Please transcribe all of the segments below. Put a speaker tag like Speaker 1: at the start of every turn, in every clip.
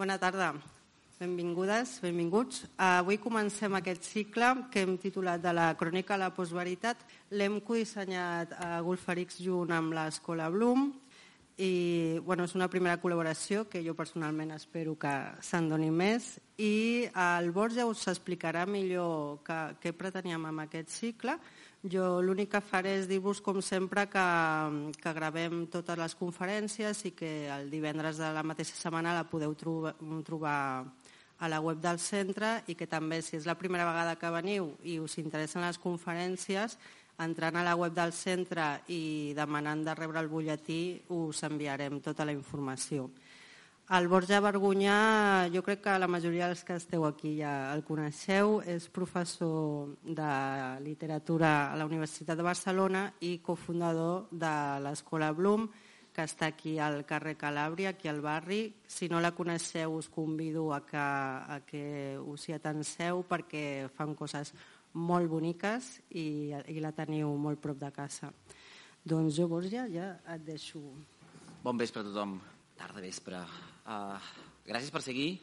Speaker 1: Bona tarda. Benvingudes, benvinguts. Avui comencem aquest cicle que hem titulat de la crònica a la postveritat. L'hem codissenyat a Golfarix junt amb l'Escola Bloom i bueno, és una primera col·laboració que jo personalment espero que se'n doni més i el Borja us explicarà millor què preteníem amb aquest cicle. Jo l'únic que faré és dir-vos, com sempre, que, que gravem totes les conferències i que el divendres de la mateixa setmana la podeu trobar, trobar a la web del centre i que també, si és la primera vegada que veniu i us interessen les conferències, entrant a la web del centre i demanant de rebre el butlletí us enviarem tota la informació. El Borja Vergunyà, jo crec que la majoria dels que esteu aquí ja el coneixeu, és professor de literatura a la Universitat de Barcelona i cofundador de l'Escola Bloom, que està aquí al carrer Calàbria, aquí al barri. Si no la coneixeu, us convido a que, a que us hi atenseu perquè fan coses molt boniques i, i la teniu molt prop de casa. Doncs jo, Borja, ja et deixo.
Speaker 2: Bon vespre a tothom. Tarda vespre. Uh, gràcies per seguir.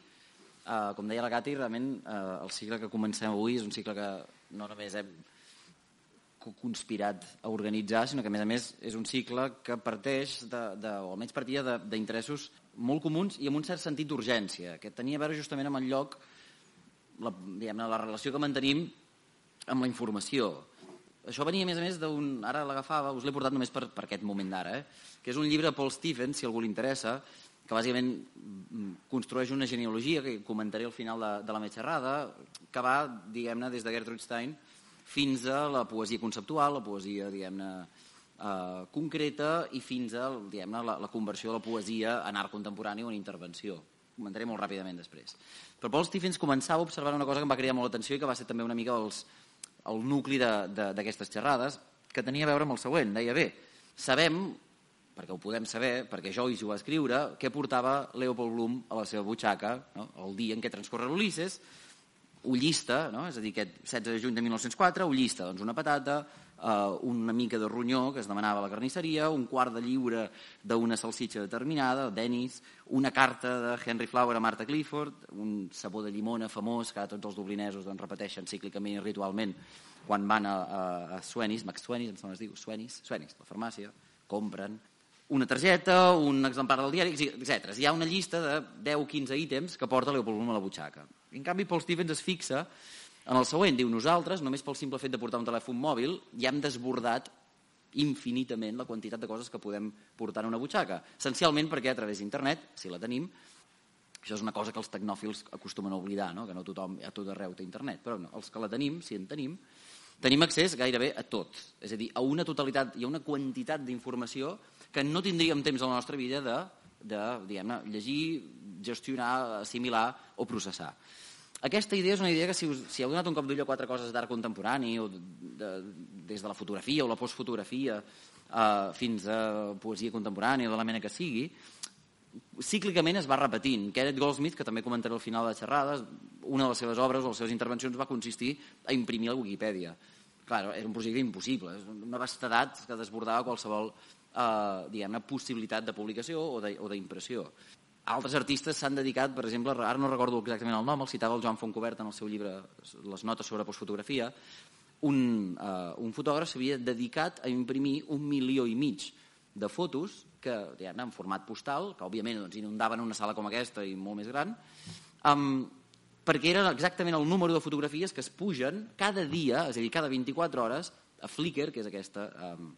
Speaker 2: Uh, com deia la Cati, realment uh, el cicle que comencem avui és un cicle que no només hem conspirat a organitzar, sinó que a més a més és un cicle que parteix, de, de, o almenys partia d'interessos molt comuns i amb un cert sentit d'urgència, que tenia a veure justament amb el lloc, la, la relació que mantenim amb la informació. Això venia, a més a més, d'un... Ara l'agafava, us l'he portat només per, per aquest moment d'ara, eh? que és un llibre de Paul Stevens, si algú li que bàsicament mm, construeix una genealogia, que comentaré al final de, de la meva xerrada, que va, diguem-ne, des de Gertrude Stein fins a la poesia conceptual, la poesia, diguem-ne, eh, concreta i fins a diguem la, la conversió de la poesia en art contemporani o en intervenció. Comentaré molt ràpidament després. Però Paul Stephens començava observant una cosa que em va cridar molt l'atenció i que va ser també una mica els, el nucli d'aquestes xerrades, que tenia a veure amb el següent. Deia, bé, sabem, perquè ho podem saber, perquè Joyce ho va escriure, què portava Leopold Bloom a la seva butxaca no? el dia en què transcorre l'Ulisses, ho llista, no? és a dir, aquest 16 de juny de 1904, ho llista doncs, una patata, eh, una mica de ronyó que es demanava a la carnisseria, un quart de lliure d'una salsitxa determinada, Dennis, una carta de Henry Flower a Martha Clifford, un sabó de llimona famós que tots els dublinesos doncs, repeteixen cíclicament i ritualment quan van a, a, a Swenis, Max Swenis, em sembla es diu, Swenis, Swenis, la farmàcia, compren una targeta, un exemplar del diari, etc. Hi ha una llista de 10-15 ítems que porta Leopold Bloom a la butxaca. En canvi, Paul Stevens es fixa en el següent, diu, nosaltres, només pel simple fet de portar un telèfon mòbil, ja hem desbordat infinitament la quantitat de coses que podem portar en una butxaca. Essencialment perquè a través d'internet, si la tenim, això és una cosa que els tecnòfils acostumen a oblidar, no? que no tothom a tot arreu té internet, però no, els que la tenim, si en tenim, tenim accés gairebé a tot. És a dir, a una totalitat i a una quantitat d'informació que no tindríem temps a la nostra vida de, de llegir, gestionar, assimilar o processar. Aquesta idea és una idea que si, us, si heu donat un cop d'ull a quatre coses d'art contemporani, o de, de, des de la fotografia o la postfotografia eh, fins a poesia contemporània o de la mena que sigui, cíclicament es va repetint. Kenneth Goldsmith, que també comentaré al final de la xerrada, una de les seves obres o les seves intervencions va consistir a imprimir la Wikipedia. Clar, era un projecte impossible, una vastedat que desbordava qualsevol eh, diguem possibilitat de publicació o d'impressió. Altres artistes s'han dedicat, per exemple, ara no recordo exactament el nom, el citava el Joan Fontcobert en el seu llibre Les notes sobre postfotografia, un, uh, un fotògraf s'havia dedicat a imprimir un milió i mig de fotos que, diguem en format postal, que òbviament doncs, inundaven una sala com aquesta i molt més gran, um, perquè era exactament el número de fotografies que es pugen cada dia, és a dir, cada 24 hores, a Flickr, que és aquesta, um,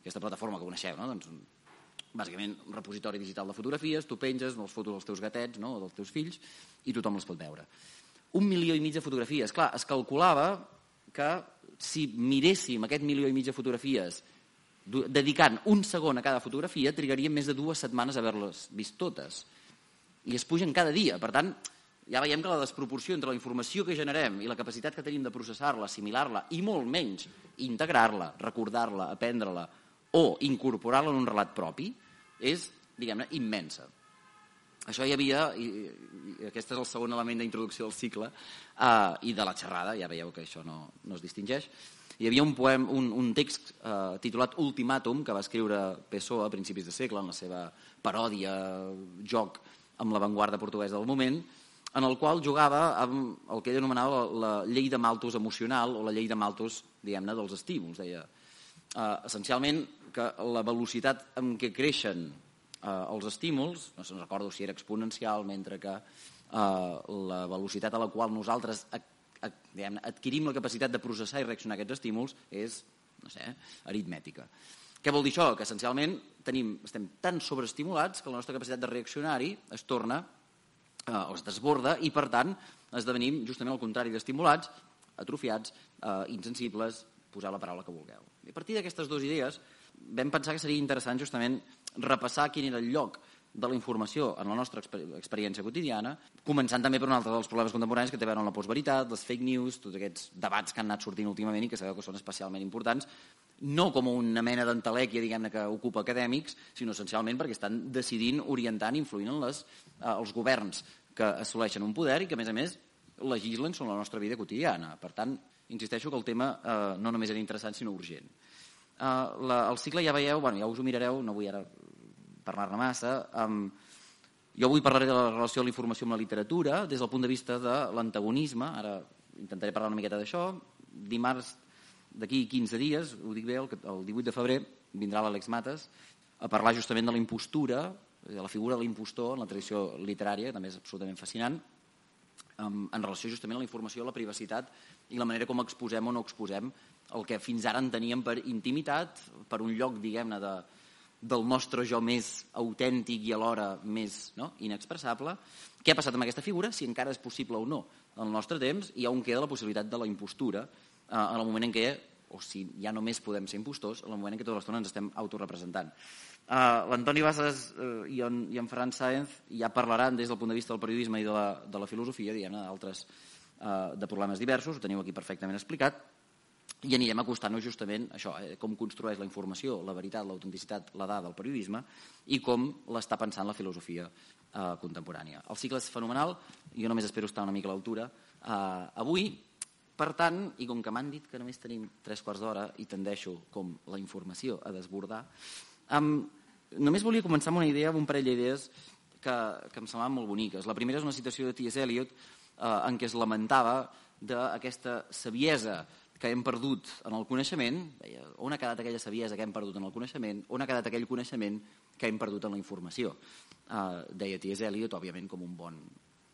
Speaker 2: aquesta plataforma que coneixeu, no? doncs, bàsicament un repositori digital de fotografies, tu penges les fotos dels teus gatets no, o dels teus fills i tothom les pot veure. Un milió i mig de fotografies. Clar, es calculava que si miréssim aquest milió i mig de fotografies dedicant un segon a cada fotografia, trigaríem més de dues setmanes a haver-les vist totes. i es pugen cada dia. Per tant, ja veiem que la desproporció entre la informació que generem i la capacitat que tenim de processar-la, assimilar-la i molt menys integrar-la, recordar-la, aprendre-la o incorporar-la en un relat propi és, diguem-ne, immensa. Això hi havia, i, i aquest és el segon element d'introducció del cicle, eh, i de la xerrada, ja veieu que això no, no es distingeix, hi havia un, poem, un, un text eh, titulat Ultimàtum que va escriure Pessoa a principis de segle en la seva paròdia, joc amb l'avantguarda portuguesa del moment, en el qual jugava amb el que ell anomenava la, la llei de Malthus emocional o la llei de Malthus, diguem-ne, dels estímuls. Deia, eh, essencialment, que la velocitat amb què creixen eh, els estímuls, no se'n recordo si era exponencial, mentre que eh, la velocitat a la qual nosaltres adquirim la capacitat de processar i reaccionar a aquests estímuls és, no sé, aritmètica. Què vol dir això? Que essencialment tenim, estem tan sobreestimulats que la nostra capacitat de reaccionar-hi es torna eh, es desborda i, per tant, esdevenim justament al contrari d'estimulats, atrofiats, eh, insensibles, posar la paraula que vulgueu. I a partir d'aquestes dues idees vam pensar que seria interessant justament repassar quin era el lloc de la informació en la nostra experiència quotidiana, començant també per un altre dels problemes contemporanis que té a veure amb la postveritat, les fake news, tots aquests debats que han anat sortint últimament i que sabeu que són especialment importants, no com una mena d'entelèquia diguem-ne que ocupa acadèmics, sinó essencialment perquè estan decidint, orientant, influint en les, eh, els governs que assoleixen un poder i que, a més a més, legislen sobre la nostra vida quotidiana. Per tant, insisteixo que el tema eh, no només era interessant, sinó urgent. Eh, la, el cicle ja veieu, bueno, ja us ho mirareu, no vull ara parlar-ne massa, um, jo avui parlaré de la relació de la informació amb la literatura des del punt de vista de l'antagonisme, ara intentaré parlar una miqueta d'això, dimarts d'aquí 15 dies, ho dic bé, el, el 18 de febrer, vindrà l'Àlex Mates a parlar justament de la impostura, de la figura de l'impostor en la tradició literària, també és absolutament fascinant, en relació justament a la informació, a la privacitat i la manera com exposem o no exposem el que fins ara enteníem per intimitat, per un lloc, diguem-ne, de, del nostre jo més autèntic i alhora més no? inexpressable. Què ha passat amb aquesta figura? Si encara és possible o no en el nostre temps i on queda la possibilitat de la impostura eh, en el moment en què, o si ja només podem ser impostors, en el moment en què tota l'estona ens estem autorepresentant. Uh, L'Antoni Bassas uh, i, en, i en Ferran Sáenz ja parlaran des del punt de vista del periodisme i de la, de la filosofia, diguem-ne, d'altres uh, de problemes diversos, ho teniu aquí perfectament explicat, i anirem acostant-nos justament això, eh, com construeix la informació, la veritat, l'autenticitat, la dada, el periodisme, i com l'està pensant la filosofia uh, contemporània. El cicle és fenomenal, jo només espero estar una mica a l'altura uh, avui, per tant, i com que m'han dit que només tenim tres quarts d'hora i tendeixo com la informació a desbordar, um, només volia començar amb una idea, amb un parell d'idees que, que em semblaven molt boniques. La primera és una citació de T.S. Eliot eh, en què es lamentava d'aquesta saviesa que hem perdut en el coneixement, deia, on ha quedat aquella saviesa que hem perdut en el coneixement, on ha quedat aquell coneixement que hem perdut en la informació. Uh, deia T.S. Eliot, òbviament com un bon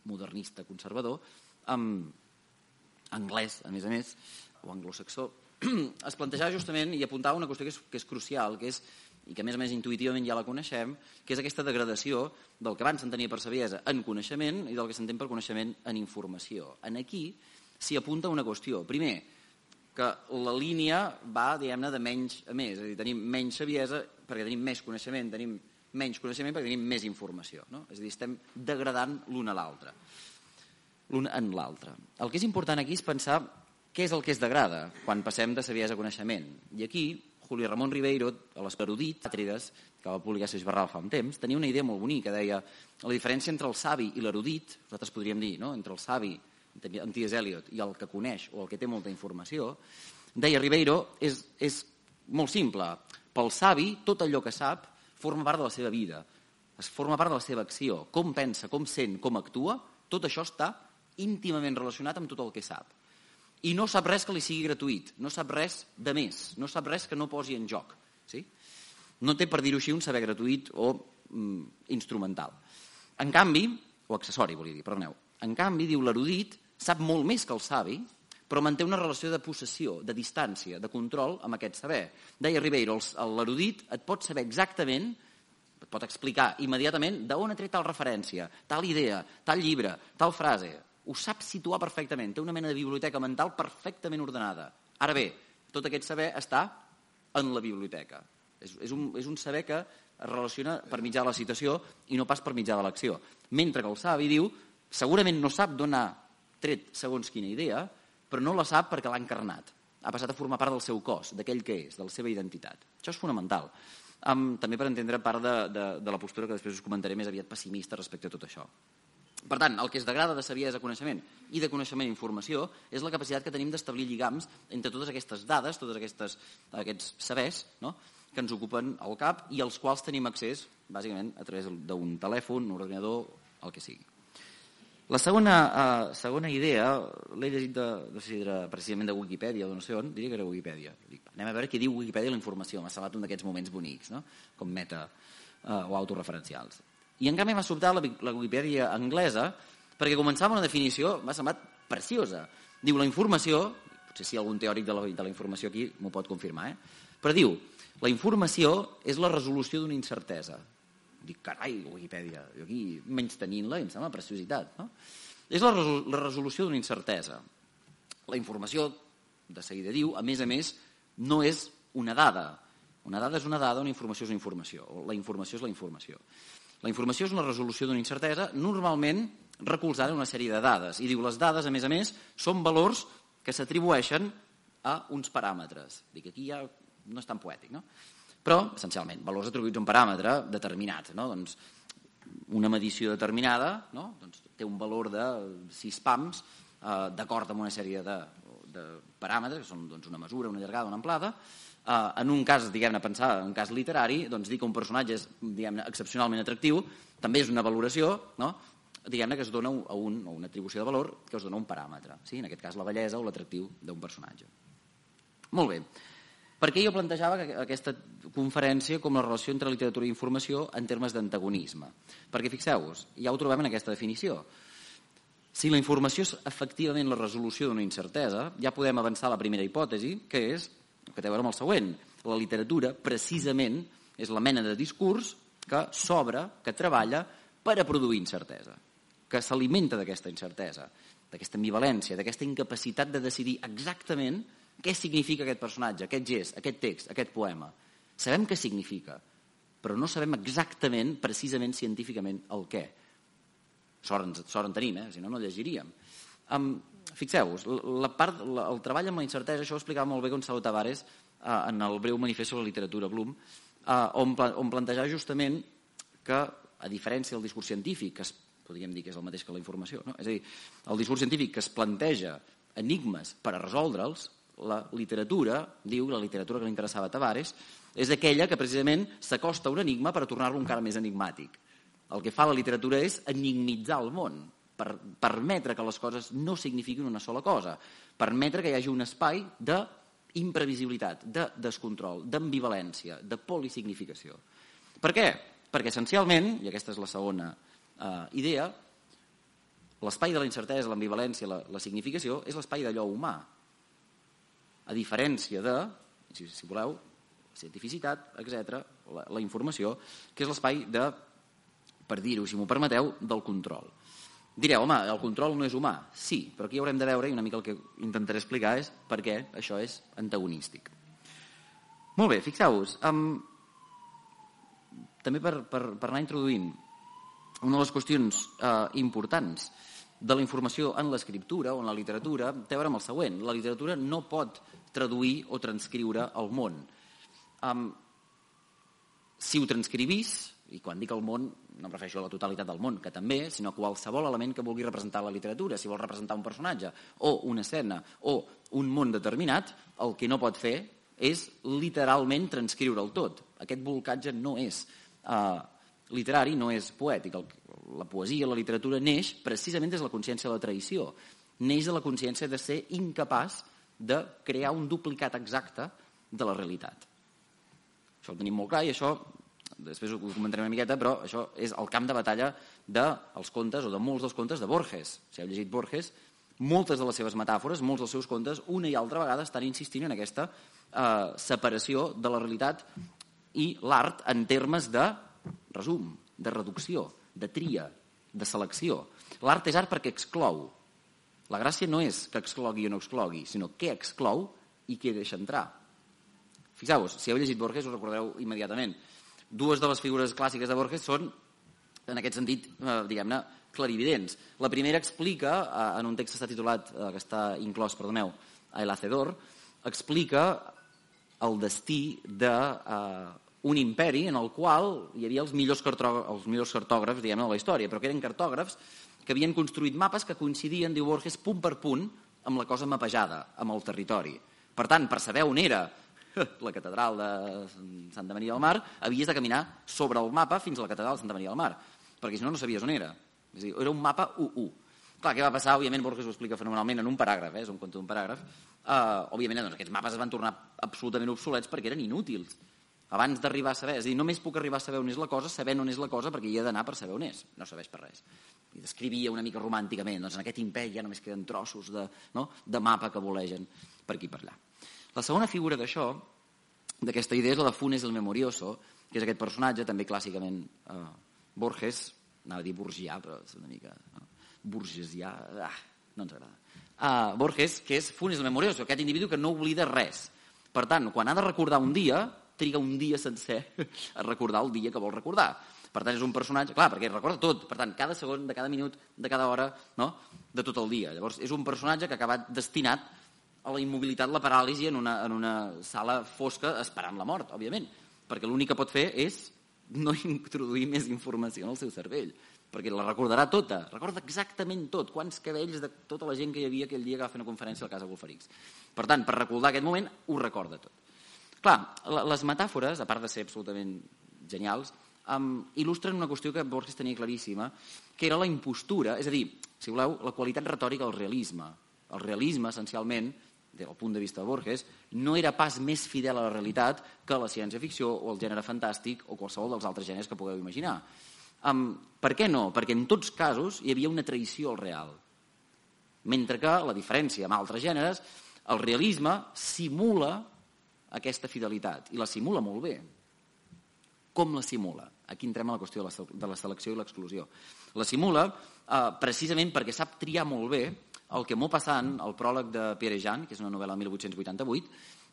Speaker 2: modernista conservador, amb anglès, a més a més, o anglosaxó, es plantejava justament i apuntava una qüestió que és, que és crucial, que és i que a més a més intuïtivament ja la coneixem, que és aquesta degradació del que abans s'entenia per saviesa en coneixement i del que s'entén per coneixement en informació. En aquí s'hi apunta una qüestió. Primer, que la línia va, diguem-ne, de menys a més. És a dir, tenim menys saviesa perquè tenim més coneixement, tenim menys coneixement perquè tenim més informació. No? És a dir, estem degradant l'un a l'altre. L'un en l'altre. El que és important aquí és pensar què és el que es degrada quan passem de saviesa a coneixement. I aquí Juli Ramon Ribeiro, a les Perudit, que va publicar Seix Barral fa un temps, tenia una idea molt bonica, deia la diferència entre el savi i l'erudit, nosaltres podríem dir, no? entre el savi, en T.S. Eliot, i el que coneix o el que té molta informació, deia Ribeiro, és, és molt simple. Pel savi, tot allò que sap forma part de la seva vida, es forma part de la seva acció. Com pensa, com sent, com actua, tot això està íntimament relacionat amb tot el que sap i no sap res que li sigui gratuït, no sap res de més, no sap res que no posi en joc. Sí? No té, per dir-ho així, un saber gratuït o mm, instrumental. En canvi, o accessori, volia dir, perdoneu, en canvi, diu l'erudit, sap molt més que el savi, però manté una relació de possessió, de distància, de control amb aquest saber. Deia Ribeiro, l'erudit et pot saber exactament, et pot explicar immediatament d'on ha tret tal referència, tal idea, tal llibre, tal frase ho sap situar perfectament, té una mena de biblioteca mental perfectament ordenada. Ara bé, tot aquest saber està en la biblioteca. És, és, un, és un saber que es relaciona per mitjà de la citació i no pas per mitjà de l'acció. Mentre que el savi diu, segurament no sap d'on ha tret segons quina idea, però no la sap perquè l'ha encarnat. Ha passat a formar part del seu cos, d'aquell que és, de la seva identitat. Això és fonamental. Um, també per entendre part de, de, de la postura que després us comentaré més aviat pessimista respecte a tot això. Per tant, el que es degrada de saviesa coneixement i de coneixement informació és la capacitat que tenim d'establir lligams entre totes aquestes dades, tots aquestes, aquests sabers no? que ens ocupen al cap i als quals tenim accés, bàsicament, a través d'un telèfon, un ordinador, el que sigui. La segona, uh, segona idea, l'he llegit de, no sé si era precisament de Wikipedia o no sé on, diria que era Wikipedia. Dic, anem a veure què diu Wikipedia la informació, m'ha semblat un d'aquests moments bonics, no? com meta uh, o autoreferencials. I en canvi m'ha sobtat la, la Wikipedia anglesa perquè començava una definició, m'ha semblat preciosa. Diu, la informació, potser si algun teòric de la, de la informació aquí m'ho pot confirmar, eh? però diu, la informació és la resolució d'una incertesa. Dic, carai, Wikipedia, jo aquí menys tenint-la em sembla preciositat. No? És la, resol la resolució d'una incertesa. La informació, de seguida diu, a més a més, no és una dada. Una dada és una dada, una informació és una informació. La informació és la informació. La informació és una resolució d'una incertesa, normalment recolzada en una sèrie de dades. I diu, les dades, a més a més, són valors que s'atribueixen a uns paràmetres. Dic, aquí ja no és tan poètic, no? però, essencialment, valors atribuïts a un paràmetre determinat. No? Doncs, una medició determinada no? doncs, té un valor de 6 pams eh, d'acord amb una sèrie de, de paràmetres, que són doncs, una mesura, una llargada, una amplada. Eh, en un cas, diguem-ne, pensar en un cas literari, doncs dir que un personatge és diguem-ne excepcionalment atractiu, també és una valoració, no? diguem-ne que es dona a, un, a una atribució de valor que es dona un paràmetre, sí? en aquest cas la bellesa o l'atractiu d'un personatge. Molt bé. Per què jo plantejava aquesta conferència com la relació entre literatura i informació en termes d'antagonisme? Perquè fixeu-vos, ja ho trobem en aquesta definició. Si la informació és efectivament la resolució d'una incertesa, ja podem avançar la primera hipòtesi, que és, que té a veure amb el següent, la literatura precisament és la mena de discurs que s'obre, que treballa per a produir incertesa, que s'alimenta d'aquesta incertesa, d'aquesta ambivalència, d'aquesta incapacitat de decidir exactament què significa aquest personatge, aquest gest, aquest text, aquest poema? Sabem què significa, però no sabem exactament, precisament científicament, el què. Sort, sort en tenim, eh? si no, no llegiríem. Um, Fixeu-vos, la part, la, el treball amb la incertesa, això ho explicava molt bé Gonzalo Tavares uh, en el breu manifest sobre la literatura Bloom, uh, on, on plantejava justament que, a diferència del discurs científic, que es, podríem dir que és el mateix que la informació, no? és a dir, el discurs científic que es planteja enigmes per a resoldre'ls, la literatura, diu la literatura que li interessava a Tavares, és aquella que precisament s'acosta a un enigma per a tornar-lo encara més enigmàtic. El que fa la literatura és enigmitzar el món, per permetre que les coses no signifiquin una sola cosa, permetre que hi hagi un espai d'imprevisibilitat, de descontrol, d'ambivalència, de polisignificació. Per què? Perquè essencialment, i aquesta és la segona eh, idea, l'espai de la incertesa, l'ambivalència, la, la significació, és l'espai d'allò humà, a diferència de, si, si voleu, la cientificitat, etc, la, la informació, que és l'espai de, per dir-ho, si m'ho permeteu, del control. Direu, home, el control no és humà. Sí, però aquí haurem de veure, i una mica el que intentaré explicar és per què això és antagonístic. Molt bé, fixeu-vos, um, també per, per, per anar introduint una de les qüestions uh, importants de la informació en l'escriptura o en la literatura té a veure amb el següent. La literatura no pot traduir o transcriure el món. Um, si ho transcrivís, i quan dic el món no em refereixo a la totalitat del món, que també, sinó a qualsevol element que vulgui representar la literatura, si vol representar un personatge o una escena o un món determinat, el que no pot fer és literalment transcriure'l tot. Aquest volcatge no és uh, literari, no és poètic. El, la poesia, la literatura, neix precisament des de la consciència de la traïció. Neix de la consciència de ser incapaç de crear un duplicat exacte de la realitat. Això ho tenim molt clar i això, després ho comentarem una miqueta, però això és el camp de batalla dels contes o de molts dels contes de Borges. Si heu llegit Borges, moltes de les seves metàfores, molts dels seus contes, una i altra vegada estan insistint en aquesta eh, separació de la realitat i l'art en termes de resum, de reducció, de tria, de selecció. L'art és art perquè exclou. La gràcia no és que exclogui o no exclogui, sinó què exclou i què deixa entrar. Fixeu-vos, si heu llegit Borges us recordareu immediatament. Dues de les figures clàssiques de Borges són, en aquest sentit, eh, diguem-ne, clarividents. La primera explica, eh, en un text que està titulat, eh, que està inclòs, perdoneu, a El Hacedor, explica el destí d'un eh, imperi en el qual hi havia els millors, els millors cartògrafs diguem de la història, però que eren cartògrafs que havien construït mapes que coincidien, diu Borges, punt per punt, amb la cosa mapejada, amb el territori. Per tant, per saber on era la catedral de Santa Maria del Mar, havies de caminar sobre el mapa fins a la catedral de Santa Maria del Mar, perquè si no, no sabies on era. És dir, era un mapa UU. Clar, què va passar? Òbviament, Borges ho explica fenomenalment en un paràgraf, eh? és un conte d'un paràgraf. Uh, òbviament, doncs, aquests mapes es van tornar absolutament obsolets perquè eren inútils. Abans d'arribar a saber, és a dir, només puc arribar a saber on és la cosa sabent on és la cosa perquè hi he d'anar per saber on és. No sabeix per res. I descrivia una mica romànticament, doncs en aquest imperi ja només queden trossos de, no? de mapa que volegen per aquí per allà. La segona figura d'això, d'aquesta idea, és la de Funes el Memorioso, que és aquest personatge, també clàssicament eh, Borges, anava a dir Borgià, però és una mica... No? Burgesià, ah, no ens agrada. Uh, Borges, que és Funes el Memorioso, aquest individu que no oblida res. Per tant, quan ha de recordar un dia, triga un dia sencer a recordar el dia que vol recordar. Per tant, és un personatge, clar, perquè recorda tot, per tant, cada segon, de cada minut, de cada hora, no? de tot el dia. Llavors, és un personatge que ha acabat destinat a la immobilitat, la paràlisi en una, en una sala fosca esperant la mort, òbviament, perquè l'únic que pot fer és no introduir més informació en el seu cervell, perquè la recordarà tota, recorda exactament tot, quants cabells de tota la gent que hi havia aquell dia que va fer una conferència a la Casa Golferix. Per tant, per recordar aquest moment, ho recorda tot. Clar, les metàfores, a part de ser absolutament genials, um, il·lustren una qüestió que Borges tenia claríssima, que era la impostura, és a dir, si voleu, la qualitat retòrica del realisme. El realisme, essencialment, del punt de vista de Borges, no era pas més fidel a la realitat que la ciència-ficció o el gènere fantàstic o qualsevol dels altres gèneres que pugueu imaginar. Um, per què no? Perquè en tots casos hi havia una traïció al real. Mentre que, la diferència amb altres gèneres, el realisme simula aquesta fidelitat, i la simula molt bé. Com la simula? Aquí entrem a la qüestió de la selecció i l'exclusió. La simula eh, precisament perquè sap triar molt bé el que Maupassant, el pròleg de Pierre Jean, que és una novel·la de 1888,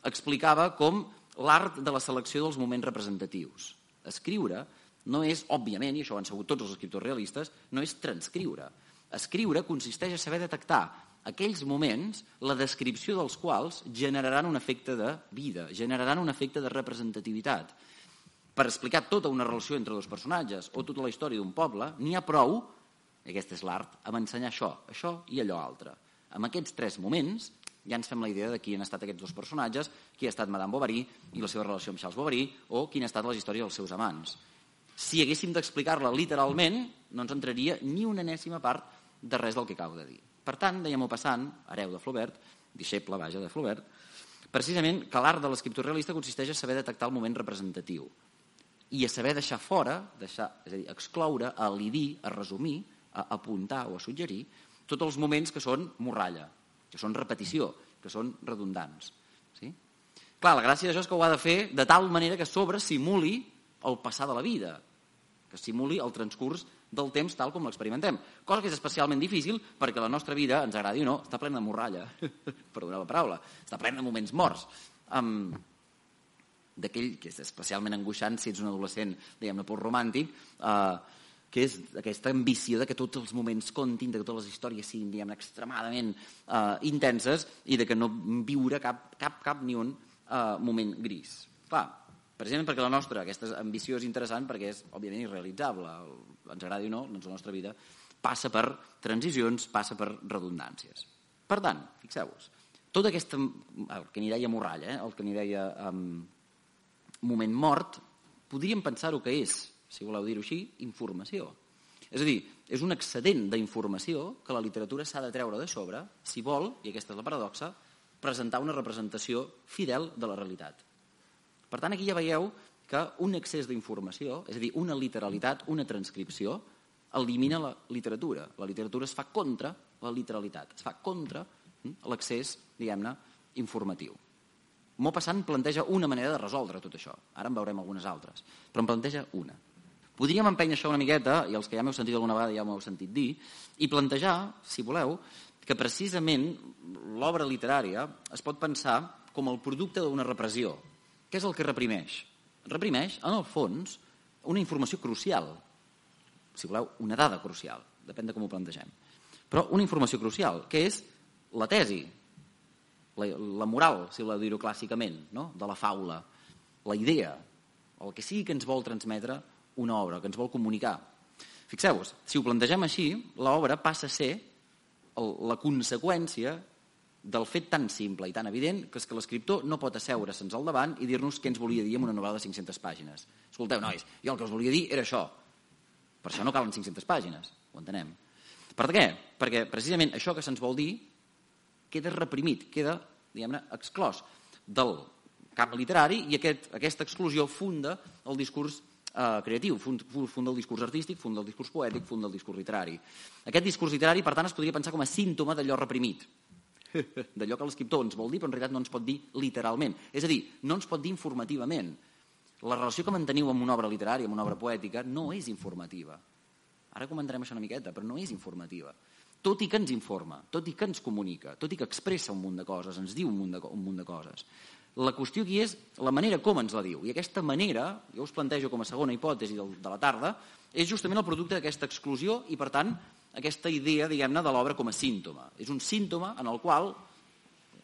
Speaker 2: explicava com l'art de la selecció dels moments representatius. Escriure no és, òbviament, i això ho han sabut tots els escriptors realistes, no és transcriure. Escriure consisteix a saber detectar aquells moments, la descripció dels quals generaran un efecte de vida, generaran un efecte de representativitat. Per explicar tota una relació entre dos personatges o tota la història d'un poble, n'hi ha prou aquest és l'art, amb ensenyar això, això i allò altre. Amb aquests tres moments ja ens fem la idea de qui han estat aquests dos personatges, qui ha estat Madame Bovary i la seva relació amb Charles Bovary, o quina ha estat la història dels seus amants. Si haguéssim d'explicar-la literalment, no ens entraria ni una enèsima part de res del que acabo de dir. Per tant, dèiem-ho passant, hereu de Flaubert, deixeble, vaja, de Flaubert, precisament que l'art de l'escriptor realista consisteix a saber detectar el moment representatiu i a saber deixar fora, deixar, és a dir, excloure, a elidir, a resumir, a apuntar o a suggerir tots els moments que són morralla, que són repetició, que són redundants. Sí? Clar, la gràcia d'això és que ho ha de fer de tal manera que sobre simuli el passar de la vida, que simuli el transcurs del temps tal com l'experimentem. Cosa que és especialment difícil perquè la nostra vida, ens agradi o no, està plena de morralla, perdoneu la paraula, està plena de moments morts. Um, d'aquell que és especialment angoixant si ets un adolescent, diguem-ne, romàntic, eh, que és aquesta ambició de que tots els moments contin, de que totes les històries siguin diguem, extremadament eh, intenses i de que no viure cap, cap, cap ni un eh, moment gris. Clar, precisament perquè la nostra, aquesta ambició és interessant perquè és, òbviament, irrealitzable. Ens agradi o no, doncs la nostra vida passa per transicions, passa per redundàncies. Per tant, fixeu-vos, tot aquest, el que n'hi deia Morralla, eh, el que n'hi deia um, moment mort, podríem pensar-ho que és si voleu dir-ho així, informació. És a dir, és un excedent d'informació que la literatura s'ha de treure de sobre si vol, i aquesta és la paradoxa, presentar una representació fidel de la realitat. Per tant, aquí ja veieu que un excés d'informació, és a dir, una literalitat, una transcripció, elimina la literatura. La literatura es fa contra la literalitat, es fa contra hm, l'accés, diguem-ne, informatiu. Maupassant planteja una manera de resoldre tot això. Ara en veurem algunes altres, però en planteja una. Podríem empènyer això una miqueta, i els que ja m'heu sentit alguna vegada ja m'heu sentit dir, i plantejar, si voleu, que precisament l'obra literària es pot pensar com el producte d'una repressió. Què és el que reprimeix? Reprimeix, en el fons, una informació crucial, si voleu, una dada crucial, depèn de com ho plantegem. Però una informació crucial, que és la tesi, la, la moral, si la dir-ho clàssicament, no? de la faula, la idea, el que sigui que ens vol transmetre una obra, que ens vol comunicar. Fixeu-vos, si ho plantegem així, l'obra passa a ser la conseqüència del fet tan simple i tan evident que és que l'escriptor no pot asseure-se'ns al davant i dir-nos què ens volia dir en una novel·la de 500 pàgines. Escolteu, nois, jo el que us volia dir era això. Per això no calen 500 pàgines, ho entenem. Per què? Perquè precisament això que se'ns vol dir queda reprimit, queda, diguem-ne, exclòs del camp literari i aquest, aquesta exclusió funda el discurs eh, creatiu, funda, el discurs artístic, funda el discurs poètic, funda el discurs literari. Aquest discurs literari, per tant, es podria pensar com a símptoma d'allò reprimit, d'allò que l'escriptor ens vol dir, però en realitat no ens pot dir literalment. És a dir, no ens pot dir informativament. La relació que manteniu amb una obra literària, amb una obra poètica, no és informativa. Ara comentarem això una miqueta, però no és informativa. Tot i que ens informa, tot i que ens comunica, tot i que expressa un munt de coses, ens diu un munt de, un munt de coses. La qüestió aquí és la manera com ens la diu. I aquesta manera, jo us plantejo com a segona hipòtesi de la tarda, és justament el producte d'aquesta exclusió i, per tant, aquesta idea, diguem-ne, de l'obra com a símptoma. És un símptoma en el qual,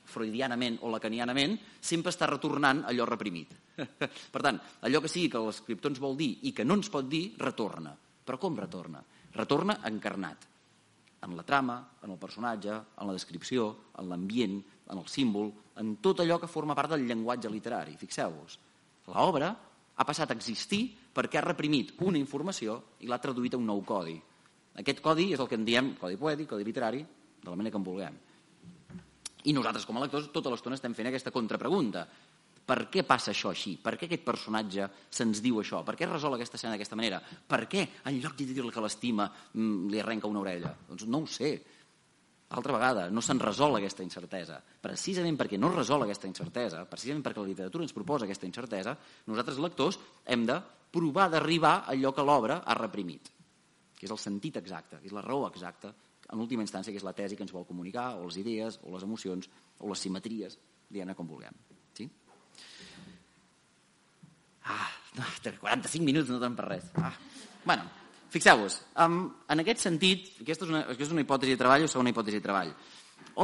Speaker 2: freudianament o lacanianament, sempre està retornant allò reprimit. per tant, allò que sigui que l'escriptor ens vol dir i que no ens pot dir, retorna. Però com retorna? Retorna encarnat. En la trama, en el personatge, en la descripció, en l'ambient, en el símbol, en tot allò que forma part del llenguatge literari. Fixeu-vos, l'obra ha passat a existir perquè ha reprimit una informació i l'ha traduït a un nou codi. Aquest codi és el que en diem codi poètic, codi literari, de la manera que en vulguem. I nosaltres, com a lectors, tota l'estona estem fent aquesta contrapregunta. Per què passa això així? Per què aquest personatge se'ns diu això? Per què resol aquesta escena d'aquesta manera? Per què, en lloc de dir-li que l'estima, mm, li arrenca una orella? Doncs no ho sé. Altra vegada, no se'n resol aquesta incertesa. Precisament perquè no es resol aquesta incertesa, precisament perquè la literatura ens proposa aquesta incertesa, nosaltres, lectors, hem de provar d'arribar a allò que l'obra ha reprimit que és el sentit exacte, que és la raó exacta, en última instància, que és la tesi que ens vol comunicar, o les idees, o les emocions, o les simetries, diguem-ne com vulguem. Sí? Ah, no, 45 minuts no donen per res. Ah. bueno, fixeu-vos, um, en aquest sentit, aquesta és, una, aquesta és una hipòtesi de treball o segona hipòtesi de treball.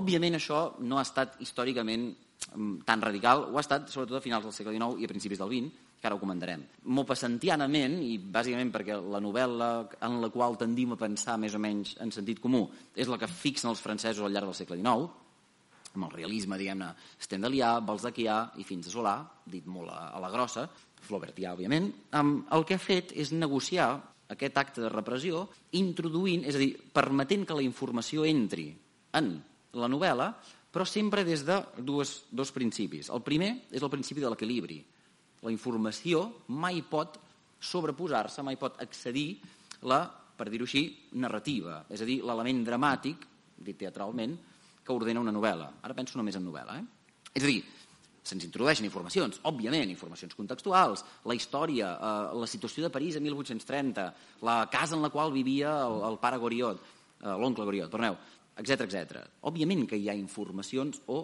Speaker 2: Òbviament això no ha estat històricament um, tan radical, ho ha estat sobretot a finals del segle XIX i a principis del XX, que ara ho comentarem. Mopassantianament, i bàsicament perquè la novel·la en la qual tendim a pensar més o menys en sentit comú és la que fixen els francesos al llarg del segle XIX, amb el realisme, diguem-ne, stendhalià, balzaquià i fins a Solà, dit molt a, la grossa, Flaubertià, òbviament, el que ha fet és negociar aquest acte de repressió introduint, és a dir, permetent que la informació entri en la novel·la, però sempre des de dues, dos principis. El primer és el principi de l'equilibri, la informació mai pot sobreposar-se, mai pot accedir la, per dir-ho així, narrativa, és a dir, l'element dramàtic, dit teatralment, que ordena una novel·la. Ara penso només en novel·la. Eh? És a dir, se'ns introdueixen informacions, òbviament, informacions contextuals, la història, eh, la situació de París a 1830, la casa en la qual vivia el, el pare Goriot, eh, l'oncle Goriot, perdoneu, etc etc. Òbviament que hi ha informacions o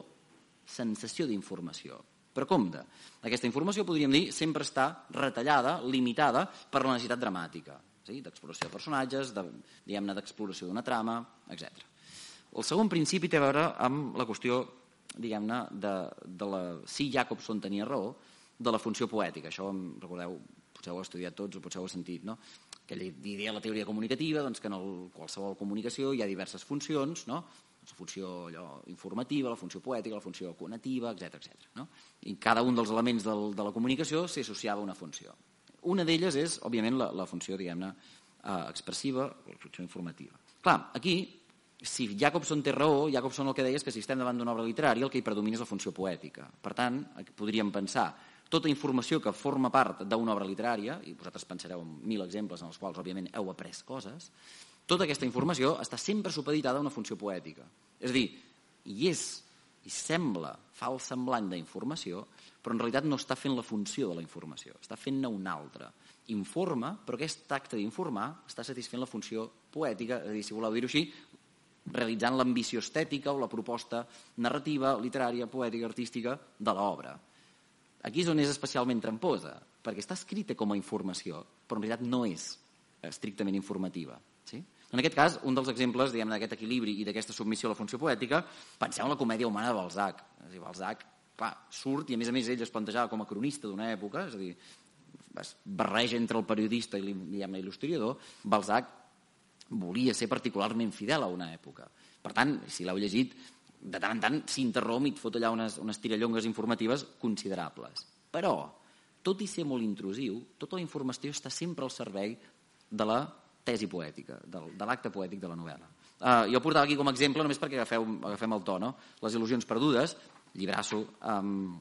Speaker 2: sensació d'informació. Però compte, aquesta informació, podríem dir, sempre està retallada, limitada per la necessitat dramàtica, sí? d'exploració de personatges, de, d'exploració d'una trama, etc. El segon principi té a veure amb la qüestió, diguem-ne, de, de la... Si Jacobson tenia raó, de la funció poètica. Això, recordeu, potser ho heu estudiat tots o potser ho heu sentit, no? Aquella idea de la teoria comunicativa, doncs, que en el, qualsevol comunicació hi ha diverses funcions, no? la funció allò, informativa, la funció poètica, la funció conativa, etc etc. No? I cada un dels elements del, de la comunicació s'hi associava a una funció. Una d'elles és, òbviament, la, la funció, diguem-ne, eh, expressiva, la funció informativa. Clar, aquí, si Jacobson té raó, Jacobson el que deia és que si estem davant d'una obra literària el que hi predomina és la funció poètica. Per tant, podríem pensar tota informació que forma part d'una obra literària, i vosaltres pensareu en mil exemples en els quals, òbviament, heu après coses, tota aquesta informació està sempre supeditada a una funció poètica. És a dir, hi és, i sembla, fa el semblant d'informació, però en realitat no està fent la funció de la informació, està fent-ne una altra. Informa, però aquest acte d'informar està satisfent la funció poètica, és a dir, si voleu dir-ho així, realitzant l'ambició estètica o la proposta narrativa, literària, poètica, artística de l'obra. Aquí és on és especialment tramposa, perquè està escrita com a informació, però en realitat no és estrictament informativa. Sí? En aquest cas, un dels exemples d'aquest equilibri i d'aquesta submissió a la funció poètica, penseu en la comèdia humana de Balzac. És a dir, Balzac, clar, surt i a més a més ell es plantejava com a cronista d'una època, és a dir, es barreja entre el periodista i l'il·lustrador, Balzac volia ser particularment fidel a una època. Per tant, si l'heu llegit, de tant en tant s'interromp i et fot allà unes, unes tirallongues informatives considerables. Però, tot i ser molt intrusiu, tota la informació està sempre al servei de la tesi poètica, de, de l'acte poètic de la novel·la. Uh, jo portava aquí com a exemple, només perquè agafeu, agafem el to, no? Les il·lusions perdudes, llibrasso um,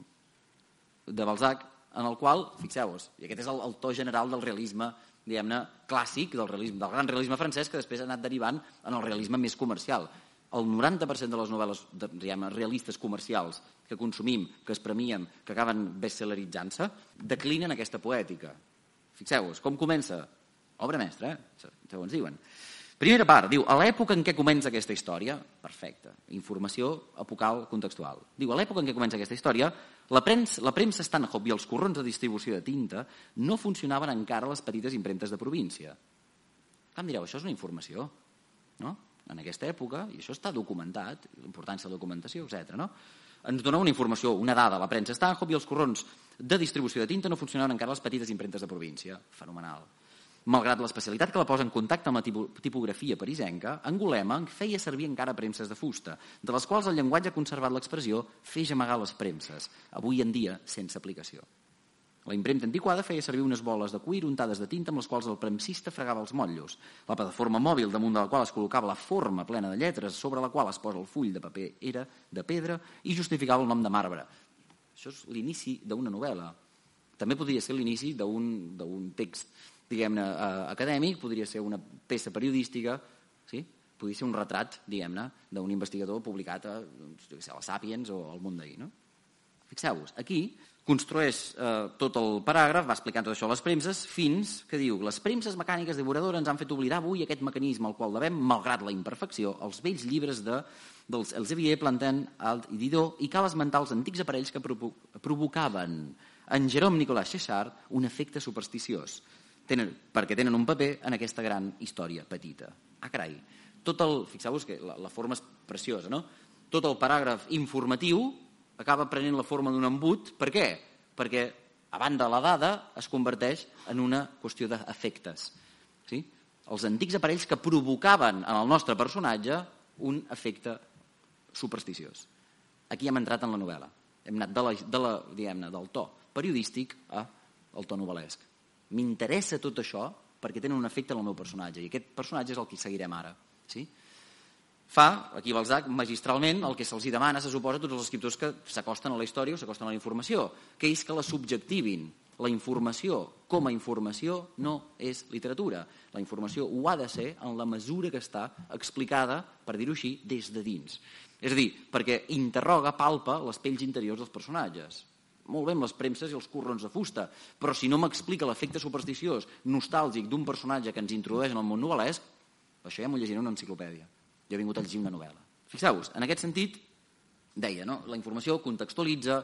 Speaker 2: de Balzac, en el qual, fixeu-vos, i aquest és el, el to general del realisme diguem-ne, clàssic, del, realisme, del gran realisme francès, que després ha anat derivant en el realisme més comercial el 90% de les novel·les diguem, realistes comercials que consumim, que es premiem, que acaben bestselleritzant-se, declinen aquesta poètica. Fixeu-vos, com comença? Obra mestra, eh? Segons diuen. Primera part, diu, a l'època en què comença aquesta història, perfecte, informació apocal contextual. Diu, a l'època en què comença aquesta història, la premsa, la premsa Stanhope i els corrons de distribució de tinta no funcionaven encara a les petites impremtes de província. Com direu, això és una informació, no? en aquesta època, i això està documentat, l'importància de la documentació, etc. No? Ens dona una informació, una dada, la premsa Stanhope i els corrons de distribució de tinta no funcionaven encara les petites impremtes de província. Fenomenal. Malgrat l'especialitat que la posa en contacte amb la tipografia parisenca, Angulema feia servir encara premses de fusta, de les quals el llenguatge ha conservat l'expressió fer gemegar les premses, avui en dia sense aplicació. La impremta antiquada feia servir unes boles de cuir untades de tinta amb les quals el premsista fregava els motllos. La plataforma mòbil damunt de la qual es col·locava la forma plena de lletres sobre la qual es posa el full de paper era de pedra i justificava el nom de marbre. Això és l'inici d'una novel·la. També podria ser l'inici d'un text diguem-ne, eh, acadèmic, podria ser una peça periodística, sí? podria ser un retrat, diguem-ne, d'un investigador publicat a, doncs, a la Sapiens o al Món d'ahir. No? Fixeu-vos, aquí construeix eh, tot el paràgraf, va explicant tot això a les premses, fins que diu les premses mecàniques devoradores ens han fet oblidar avui aquest mecanisme al qual devem, malgrat la imperfecció, els vells llibres de, dels Elsevier, Plantin, Alt i Didot, i cal esmentar els antics aparells que provo provocaven en Jerome Nicolas Chechard un efecte supersticiós, tenen, perquè tenen un paper en aquesta gran història petita. Ah, carai, tot el, fixeu-vos que la, la forma és preciosa, no? Tot el paràgraf informatiu acaba prenent la forma d'un embut. Per què? Perquè, a banda la dada, es converteix en una qüestió d'efectes. Sí? Els antics aparells que provocaven en el nostre personatge un efecte supersticiós. Aquí hem entrat en la novel·la. Hem anat de la, de la, diguem del to periodístic a el to novel·lesc. M'interessa tot això perquè tenen un efecte en el meu personatge i aquest personatge és el que seguirem ara. Sí? fa, aquí Balzac, magistralment, el que se'ls demana, se suposa, a tots els escriptors que s'acosten a la història o s'acosten a la informació, que és que la subjectivin. La informació com a informació no és literatura. La informació ho ha de ser en la mesura que està explicada, per dir-ho així, des de dins. És a dir, perquè interroga, palpa les pells interiors dels personatges. Molt bé amb les premses i els corrons de fusta, però si no m'explica l'efecte supersticiós, nostàlgic d'un personatge que ens introdueix en el món novel·lesc, això ja m'ho llegiré en una enciclopèdia jo he vingut a llegir una novel·la. Fixeu-vos, en aquest sentit, deia, no? la informació contextualitza,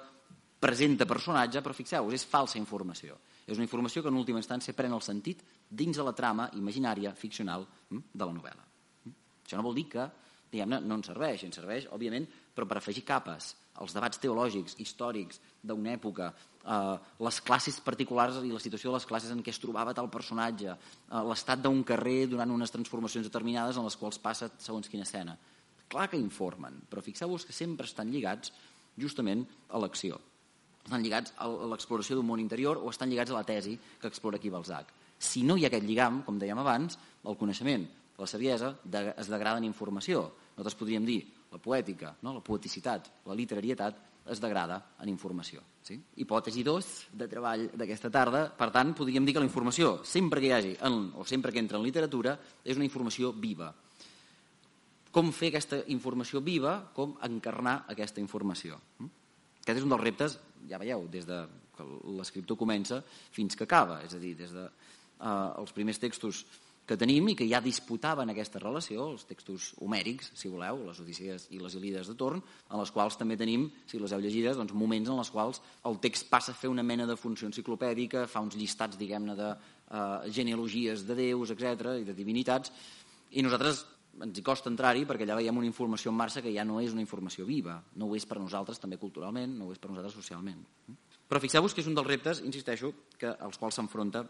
Speaker 2: presenta personatge, però fixeu-vos, és falsa informació. És una informació que en última instància pren el sentit dins de la trama imaginària, ficcional, hm, de la novel·la. Hm? Això no vol dir que diguem-ne, no ens serveix, ens serveix, òbviament, però per afegir capes, els debats teològics, històrics d'una època, eh, les classes particulars i la situació de les classes en què es trobava tal personatge, eh, l'estat d'un carrer durant unes transformacions determinades en les quals passa segons quina escena. Clar que informen, però fixeu-vos que sempre estan lligats justament a l'acció. Estan lligats a l'exploració d'un món interior o estan lligats a la tesi que explora aquí Balzac. Si no hi ha aquest lligam, com dèiem abans, el coneixement, la saviesa, es degrada en informació. Nosaltres podríem dir la poètica, no? la poeticitat, la literarietat, es degrada en informació. Sí? Hipòtesi 2 de treball d'aquesta tarda. Per tant, podríem dir que la informació, sempre que hi hagi, en, o sempre que entra en literatura, és una informació viva. Com fer aquesta informació viva, com encarnar aquesta informació. Hm? Aquest és un dels reptes, ja veieu, des de que l'escriptor comença fins que acaba, és a dir, des de eh, els primers textos que tenim i que ja disputaven aquesta relació, els textos homèrics, si voleu, les Odissees i les Ilides de Torn, en les quals també tenim, si les heu llegides, doncs, moments en els quals el text passa a fer una mena de funció enciclopèdica, fa uns llistats, diguem-ne, de uh, genealogies de déus, etc i de divinitats, i nosaltres ens hi costa entrar-hi perquè allà veiem una informació en marxa que ja no és una informació viva, no ho és per nosaltres també culturalment, no ho és per nosaltres socialment. Però fixeu-vos que és un dels reptes, insisteixo, que als quals s'enfronta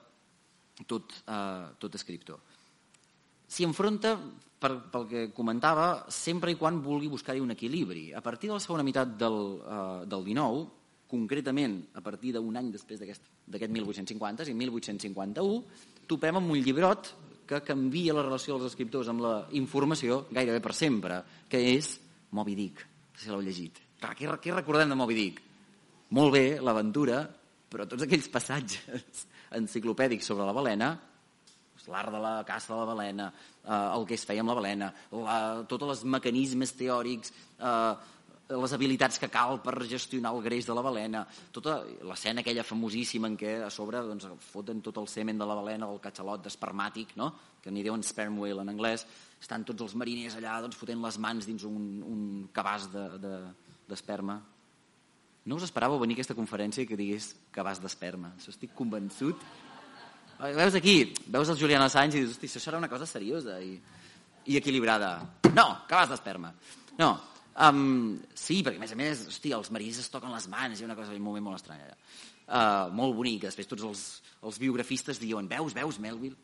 Speaker 2: tot, eh, tot escriptor. S'hi enfronta, per, pel que comentava, sempre i quan vulgui buscar-hi un equilibri. A partir de la segona meitat del, eh, del 19, concretament a partir d'un any després d'aquest 1850, és a dir, 1851, topem amb un llibrot que canvia la relació dels escriptors amb la informació gairebé per sempre, que és Moby Dick, si l'heu llegit. Clar, què, què recordem de Moby Dick? Molt bé, l'aventura, però tots aquells passatges enciclopèdics sobre la balena, l'art de la caça de la balena, eh, el que es feia amb la balena, la, tots els mecanismes teòrics, eh, les habilitats que cal per gestionar el greix de la balena, tota l'escena aquella famosíssima en què a sobre doncs, foten tot el semen de la balena, el catxalot espermàtic, no? que n'hi diuen sperm whale en anglès, estan tots els mariners allà doncs, fotent les mans dins un, un cabàs d'esperma. De, de, no us esperàveu venir a aquesta conferència i que digués que vas d'esperma. Això estic convençut. Veus aquí, veus el Julián Assange i dius, hosti, això serà una cosa seriosa i, i equilibrada. No, que vas d'esperma. No, um, sí, perquè a més a més, hosti, els marins es toquen les mans, i una cosa, un moment molt estrany allà. Uh, molt bonic, després tots els, els biografistes diuen, veus, veus, Melville?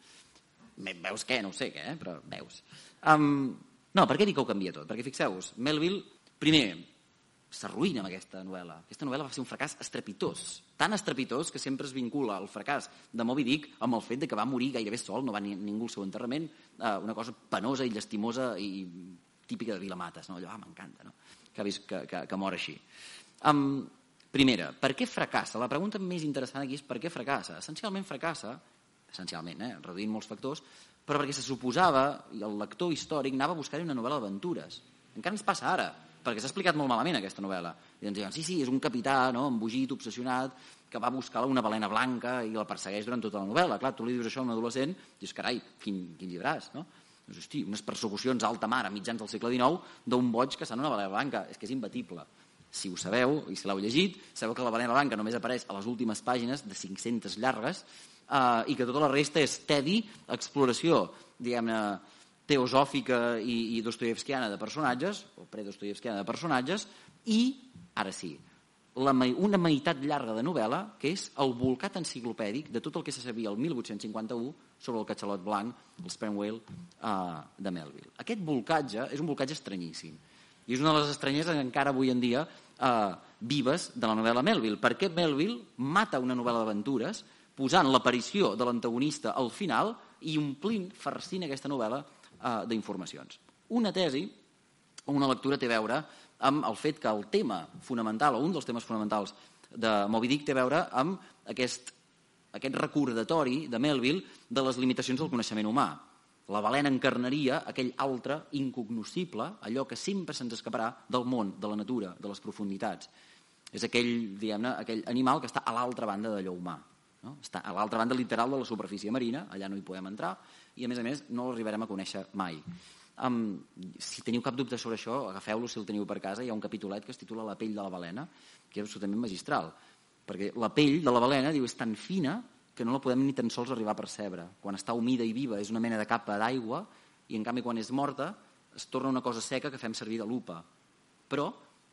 Speaker 2: Veus què? No ho sé què, eh? però veus. Um, no, per què dic que ho canvia tot? Perquè fixeu-vos, Melville, primer, s'arruïna amb aquesta novel·la. Aquesta novel·la va ser un fracàs estrepitós, tan estrepitós que sempre es vincula el fracàs de Moby Dick amb el fet de que va morir gairebé sol, no va ni, ningú al seu enterrament, eh, una cosa penosa i llastimosa i típica de Vilamates, no? allò ah, m'encanta, no? que que, que, que mor així. Um, primera, per què fracassa? La pregunta més interessant aquí és per què fracassa. Essencialment fracassa, essencialment, eh, reduint molts factors, però perquè se suposava, i el lector històric anava a buscar una novel·la d'aventures. Encara ens passa ara perquè s'ha explicat molt malament aquesta novel·la. I ens diuen, sí, sí, és un capità no, embogit, obsessionat, que va buscar una balena blanca i la persegueix durant tota la novel·la. Clar, tu li dius això a un adolescent, dius, carai, quin, quin llibràs, no? Dius, hosti, unes persecucions a alta mar a mitjans del segle XIX d'un boig que en una balena blanca. És que és imbatible. Si ho sabeu, i si l'heu llegit, sabeu que la balena blanca només apareix a les últimes pàgines de 500 llargues eh, i que tota la resta és tedi, exploració, diguem-ne, teosòfica i, i dostoyevskiana de personatges, o predostoyevskiana de personatges, i, ara sí, la, una meitat llarga de novel·la, que és el volcat enciclopèdic de tot el que se sabia el 1851 sobre el catxalot blanc, el sperm whale, uh, de Melville. Aquest volcatge és un volcatge estranyíssim. I és una de les estranyes encara avui en dia uh, vives de la novel·la Melville. Per què Melville mata una novel·la d'aventures posant l'aparició de l'antagonista al final i omplint, farcint aquesta novel·la eh, d'informacions. Una tesi o una lectura té a veure amb el fet que el tema fonamental, o un dels temes fonamentals de Moby Dick té a veure amb aquest, aquest recordatori de Melville de les limitacions del coneixement humà. La balena encarnaria aquell altre incognoscible, allò que sempre se'ns escaparà del món, de la natura, de les profunditats. És aquell, diguem-ne, aquell animal que està a l'altra banda d'allò humà. No? Està a l'altra banda literal de la superfície marina, allà no hi podem entrar, i a més a més no l'arribarem a conèixer mai. Um, si teniu cap dubte sobre això, agafeu-lo si el teniu per casa, hi ha un capitolet que es titula La pell de la balena, que és absolutament magistral, perquè la pell de la balena diu és tan fina que no la podem ni tan sols arribar a percebre. Quan està humida i viva és una mena de capa d'aigua i en canvi quan és morta es torna una cosa seca que fem servir de lupa. Però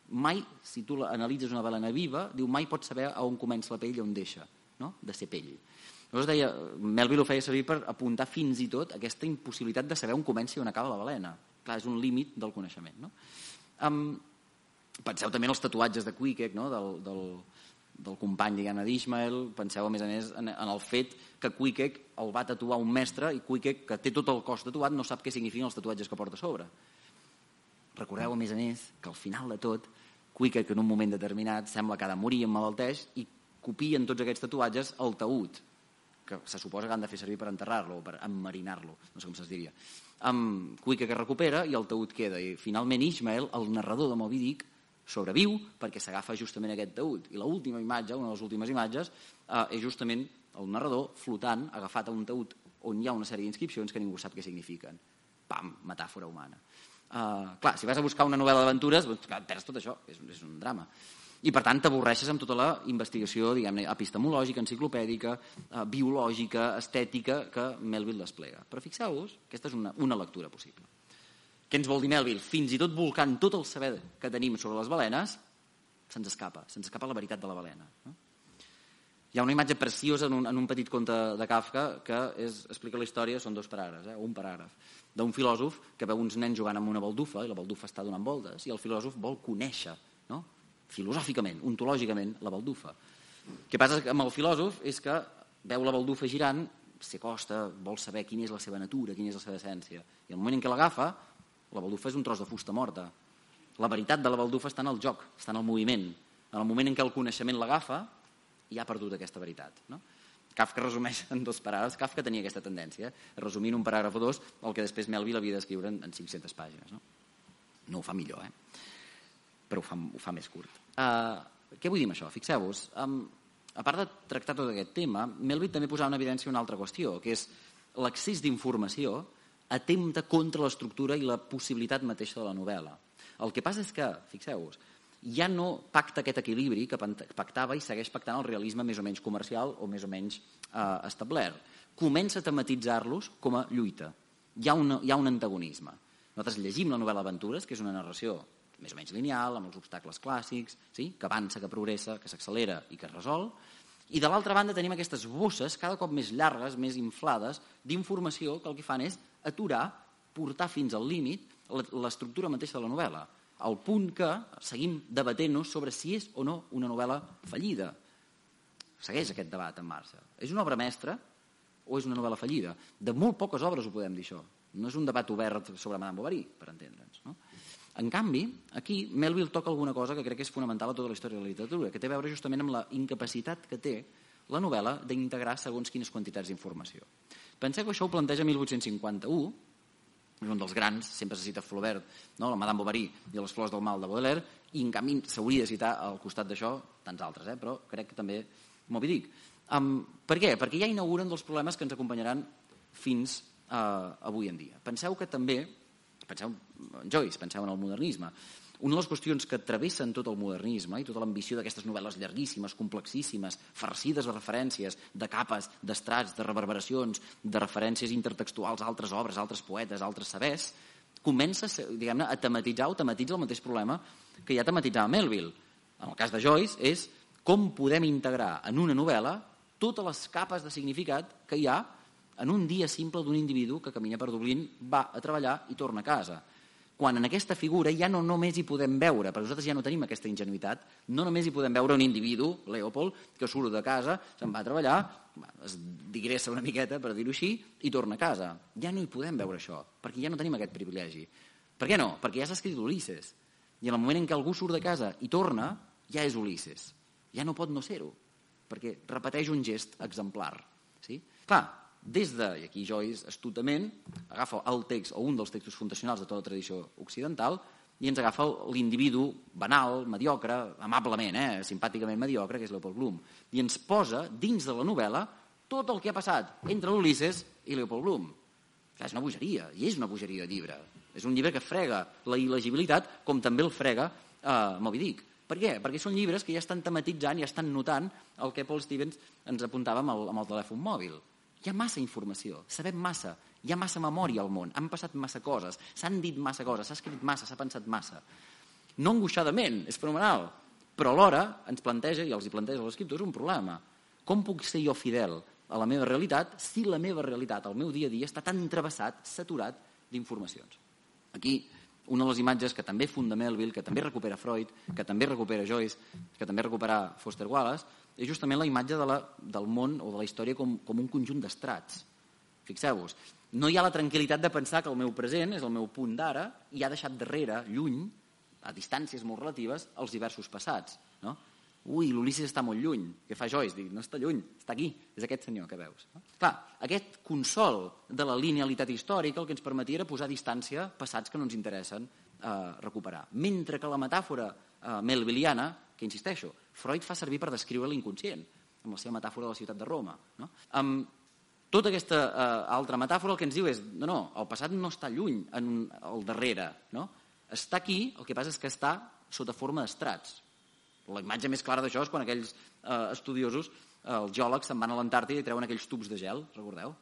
Speaker 2: mai, si tu analitzes una balena viva, diu mai pots saber on comença la pell i on deixa, no? de ser pell. Llavors deia, Melville ho feia servir per apuntar fins i tot aquesta impossibilitat de saber on comença i on acaba la balena. Clar, és un límit del coneixement. No? Um, penseu també en els tatuatges de Quiquec, no? del, del, del company diguem d'Ismael, penseu a més a més en, en el fet que Quiquec el va tatuar un mestre i Quiquec, que té tot el cos tatuat, no sap què signifiquen els tatuatges que porta a sobre. Recordeu, a més a més, que al final de tot, Quiquec en un moment determinat sembla que ha de morir en malalteix i copien tots aquests tatuatges al taüt que se suposa que han de fer servir per enterrar-lo o per emmarinar-lo, no sé com se'ls diria. Amb Cuica que recupera i el taüt queda. I finalment Ismael, el narrador de Moby Dick, sobreviu perquè s'agafa justament aquest taüt. I l'última imatge, una de les últimes imatges, eh, és justament el narrador flotant, agafat a un taüt on hi ha una sèrie d'inscripcions que ningú sap què signifiquen. Pam, metàfora humana. Uh, clar, si vas a buscar una novel·la d'aventures, doncs, perds tot això, és, és un drama. I, per tant, t'avorreixes amb tota la investigació, diguem-ne, epistemològica, enciclopèdica, uh, biològica, estètica, que Melville desplega. Però fixeu-vos, aquesta és una, una lectura possible. Què ens vol dir Melville? Fins i tot volcant tot el saber que tenim sobre les balenes, se'ns escapa, se'ns escapa la veritat de la balena. Hi ha una imatge preciosa en un, en un petit conte de Kafka que és, explica la història, són dos paràgrafs, eh, un paràgraf, d'un filòsof que veu uns nens jugant amb una baldufa i la baldufa està donant voltes i el filòsof vol conèixer, no? Filosòficament, ontològicament, la baldufa. El que passa amb el filòsof és que veu la baldufa girant, s'acosta, vol saber quina és la seva natura, quina és la seva essència. I al moment en què l'agafa, la baldufa és un tros de fusta morta. La veritat de la baldufa està en el joc, està en el moviment. En el moment en què el coneixement l'agafa, i ha perdut aquesta veritat. No? Kafka resumeix en dos paràgrafs. Kafka tenia aquesta tendència, en un paràgraf o dos el que després Melville havia d'escriure en 500 pàgines. No? no ho fa millor, eh? Però ho fa, ho fa més curt. Uh, què vull dir amb això? Fixeu-vos, um, a part de tractar tot aquest tema, Melville també posava en evidència una altra qüestió, que és l'accés d'informació atempta contra l'estructura i la possibilitat mateixa de la novel·la. El que passa és que, fixeu-vos, ja no pacta aquest equilibri que pactava i segueix pactant el realisme més o menys comercial o més o menys eh, establert. Comença a tematitzar-los com a lluita. Hi ha, una, hi ha un antagonisme. Nosaltres llegim la novel·la Aventures, que és una narració més o menys lineal, amb els obstacles clàssics, sí? que avança, que progressa, que s'accelera i que es resol, i de l'altra banda tenim aquestes bosses cada cop més llargues, més inflades, d'informació que el que fan és aturar, portar fins al límit l'estructura mateixa de la novel·la al punt que seguim debatent-nos sobre si és o no una novel·la fallida. Segueix aquest debat en marxa. És una obra mestra o és una novel·la fallida? De molt poques obres ho podem dir això. No és un debat obert sobre Madame Bovary, per entendre'ns. No? En canvi, aquí Melville toca alguna cosa que crec que és fonamental a tota la història de la literatura, que té a veure justament amb la incapacitat que té la novel·la d'integrar segons quines quantitats d'informació. Penseu que això ho planteja 1851, és un dels grans, sempre se cita Flaubert, no? la Madame Bovary i les flors del mal de Baudelaire, i en canvi s'hauria de citar al costat d'això tants altres, eh? però crec que també Moby Dick. Um, per què? Perquè ja inauguren dels problemes que ens acompanyaran fins uh, avui en dia. Penseu que també, penseu en Joyce, penseu en el modernisme, una de les qüestions que travessen tot el modernisme i tota l'ambició d'aquestes novel·les llarguíssimes, complexíssimes, farcides de referències, de capes, d'estrats, de reverberacions, de referències intertextuals a altres obres, a altres poetes, a altres sabers, comença diguem a tematitzar o tematitza el mateix problema que ja tematitzava Melville. En el cas de Joyce és com podem integrar en una novel·la totes les capes de significat que hi ha en un dia simple d'un individu que camina per Dublín, va a treballar i torna a casa quan en aquesta figura ja no només hi podem veure, perquè nosaltres ja no tenim aquesta ingenuïtat, no només hi podem veure un individu, Leopold, que surt de casa, se'n va a treballar, es digressa una miqueta, per dir-ho així, i torna a casa. Ja no hi podem veure això, perquè ja no tenim aquest privilegi. Per què no? Perquè ja s'ha escrit Ulisses. I en el moment en què algú surt de casa i torna, ja és Ulisses. Ja no pot no ser-ho, perquè repeteix un gest exemplar. Sí? Clar, des de, i aquí Joyce astutament agafa el text o un dels textos fundacionals de tota la tradició occidental i ens agafa l'individu banal, mediocre, amablement, eh, simpàticament mediocre, que és Leopold Bloom, i ens posa dins de la novel·la tot el que ha passat entre l'Ulisses i Leopold Bloom. És una bogeria, i és una bogeria de llibre. És un llibre que frega la il·legibilitat com també el frega eh, Moby Dick. Per què? Perquè són llibres que ja estan tematitzant ja estan notant el que Paul Stevens ens apuntava amb el, amb el telèfon mòbil. Hi ha massa informació, sabem massa, hi ha massa memòria al món, han passat massa coses, s'han dit massa coses, s'ha escrit massa, s'ha pensat massa. No angoixadament, és fenomenal, però alhora ens planteja, i els hi planteja els escriptors, un problema. Com puc ser jo fidel a la meva realitat si la meva realitat, el meu dia a dia, està tan travessat, saturat d'informacions? Aquí, una de les imatges que també funda Melville, que també recupera Freud, que també recupera Joyce, que també recupera Foster Wallace, és justament la imatge de la, del món o de la història com, com un conjunt d'estrats. Fixeu-vos, no hi ha la tranquil·litat de pensar que el meu present és el meu punt d'ara i ha deixat darrere, lluny, a distàncies molt relatives, els diversos passats. No? Ui, l'Ulisses està molt lluny. Què fa Joyce? Dic, no està lluny, està aquí. És aquest senyor que veus. No? Clar, aquest consol de la linealitat històrica el que ens permetia era posar a distància passats que no ens interessen eh, recuperar. Mentre que la metàfora eh, melviliana que insisteixo, Freud fa servir per descriure l'inconscient, amb la seva metàfora de la ciutat de Roma. No? Um, Tota aquesta eh, altra metàfora el que ens diu és no, no, el passat no està lluny, en, al darrere. No? Està aquí, el que passa és que està sota forma d'estrats. La imatge més clara d'això és quan aquells eh, estudiosos, eh, els geòlegs, se'n van a l'Antàrtida i treuen aquells tubs de gel, recordeu?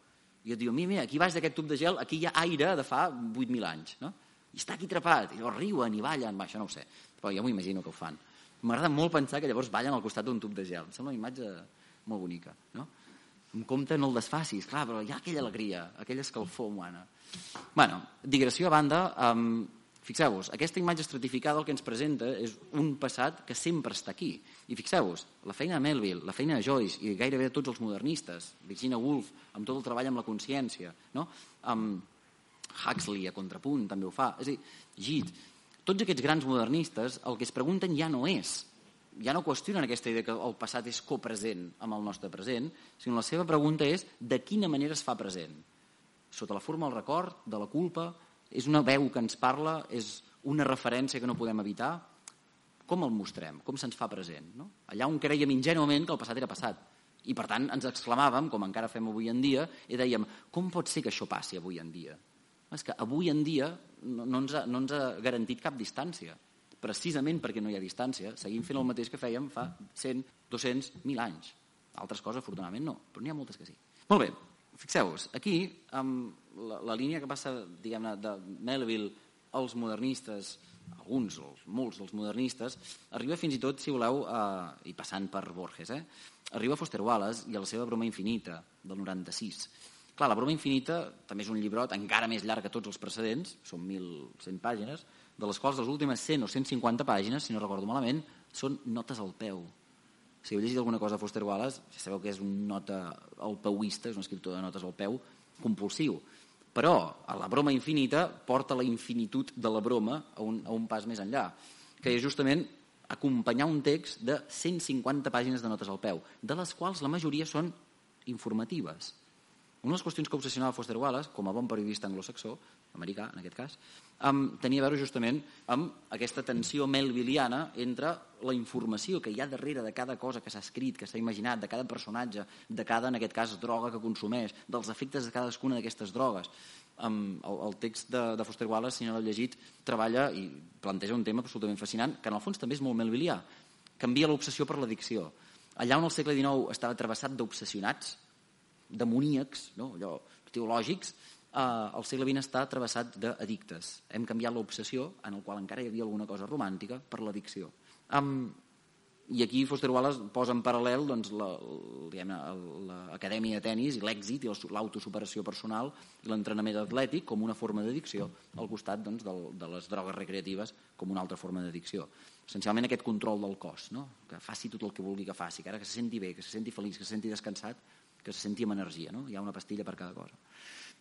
Speaker 2: I et diu, mira, mira, aquí baix d'aquest tub de gel, aquí hi ha aire de fa 8.000 anys, no? I està aquí atrapat, i llavors riuen i ballen, va, això no ho sé, però jo m'ho imagino que ho fan. M'agrada molt pensar que llavors ballen al costat d'un tub de gel. Em sembla una imatge molt bonica, no? En compte no el desfacis, clar, però hi ha aquella alegria, aquella escalfor humana. bueno, digressió a banda, um, fixeu-vos, aquesta imatge estratificada el que ens presenta és un passat que sempre està aquí. I fixeu-vos, la feina de Melville, la feina de Joyce i gairebé de tots els modernistes, Virginia Woolf, amb tot el treball amb la consciència, no? amb Huxley a contrapunt també ho fa, és a dir, Gide, tots aquests grans modernistes el que es pregunten ja no és ja no qüestionen aquesta idea que el passat és copresent amb el nostre present, sinó la seva pregunta és de quina manera es fa present. Sota la forma del record, de la culpa, és una veu que ens parla, és una referència que no podem evitar. Com el mostrem? Com se'ns fa present? No? Allà on creiem ingenuament que el passat era passat. I per tant ens exclamàvem, com encara fem avui en dia, i dèiem, com pot ser que això passi avui en dia? És que avui en dia no, no, ens, ha, no ens ha garantit cap distància precisament perquè no hi ha distància, seguim fent el mateix que fèiem fa 100, 200, 1.000 anys. Altres coses, afortunadament, no, però n'hi ha moltes que sí. Molt bé, fixeu-vos, aquí, amb la, la línia que passa, diguem-ne, de Melville als modernistes, alguns, els, molts dels modernistes, arriba fins i tot, si voleu, eh, i passant per Borges, eh, arriba a Foster Wallace i a la seva broma infinita, del 96. Clar, la broma infinita també és un llibrot encara més llarg que tots els precedents, són 1.100 pàgines, de les quals les últimes 100 o 150 pàgines, si no recordo malament, són notes al peu. Si heu llegit alguna cosa de Foster Wallace, ja sabeu que és un nota al pauista, és un escriptor de notes al peu compulsiu. Però a la broma infinita porta la infinitud de la broma a un, a un pas més enllà, que és justament acompanyar un text de 150 pàgines de notes al peu, de les quals la majoria són informatives. Una de les qüestions que obsessionava Foster Wallace, com a bon periodista anglosaxó, americà en aquest cas, um, tenia a veure justament amb aquesta tensió melviliana entre la informació que hi ha darrere de cada cosa que s'ha escrit, que s'ha imaginat, de cada personatge, de cada, en aquest cas, droga que consumeix, dels efectes de cadascuna d'aquestes drogues. Um, el, el text de, de Foster Wallace, si no l'ha llegit, treballa i planteja un tema absolutament fascinant, que en el fons també és molt melvilià. Canvia l'obsessió per l'addicció. Allà on el segle XIX estava travessat d'obsessionats, demoníacs, no? allò, teològics, eh, el segle XX està travessat d'addictes. Hem canviat l'obsessió, en el qual encara hi havia alguna cosa romàntica, per l'addicció. Um, I aquí Foster Wallace posa en paral·lel doncs, l'acadèmia la, de tennis i l'èxit i l'autosuperació personal i l'entrenament atlètic com una forma d'addicció al costat doncs, del, de les drogues recreatives com una altra forma d'addicció. Essencialment aquest control del cos, no? que faci tot el que vulgui que faci, que ara que se senti bé, que se senti feliç, que se senti descansat, que se senti amb energia, no? hi ha una pastilla per cada cosa.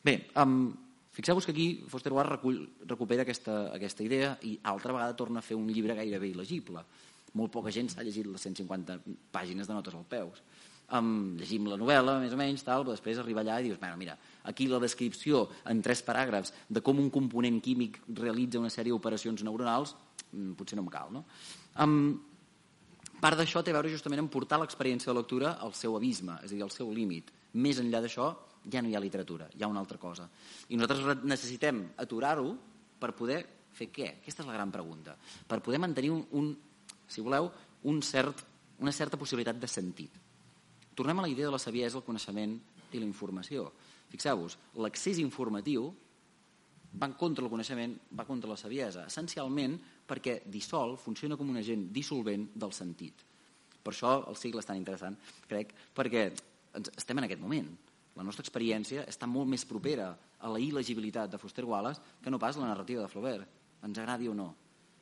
Speaker 2: Bé, um, fixeu-vos que aquí Foster Wallace recull, recupera aquesta, aquesta idea i altra vegada torna a fer un llibre gairebé il·legible. Molt poca gent s'ha llegit les 150 pàgines de notes al peus. Um, llegim la novel·la, més o menys, tal, però després arriba allà i dius, bueno, mira, aquí la descripció en tres paràgrafs de com un component químic realitza una sèrie d'operacions neuronals, mm, potser no em cal, no? Um, Part d'això té a veure justament en portar l'experiència de lectura al seu abisme, és a dir, al seu límit. Més enllà d'això, ja no hi ha literatura, hi ha una altra cosa. I nosaltres necessitem aturar-ho per poder fer què? Aquesta és la gran pregunta. Per poder mantenir un, un si voleu, un cert, una certa possibilitat de sentit. Tornem a la idea de la saviesa, el coneixement i la informació. Fixeu-vos, l'accés informatiu va en contra del coneixement, va contra la saviesa. Essencialment perquè dissol funciona com un agent dissolvent del sentit. Per això el cicle és tan interessant, crec, perquè estem en aquest moment. La nostra experiència està molt més propera a la il·legibilitat de Foster Wallace que no pas la narrativa de Flaubert, ens agradi o no.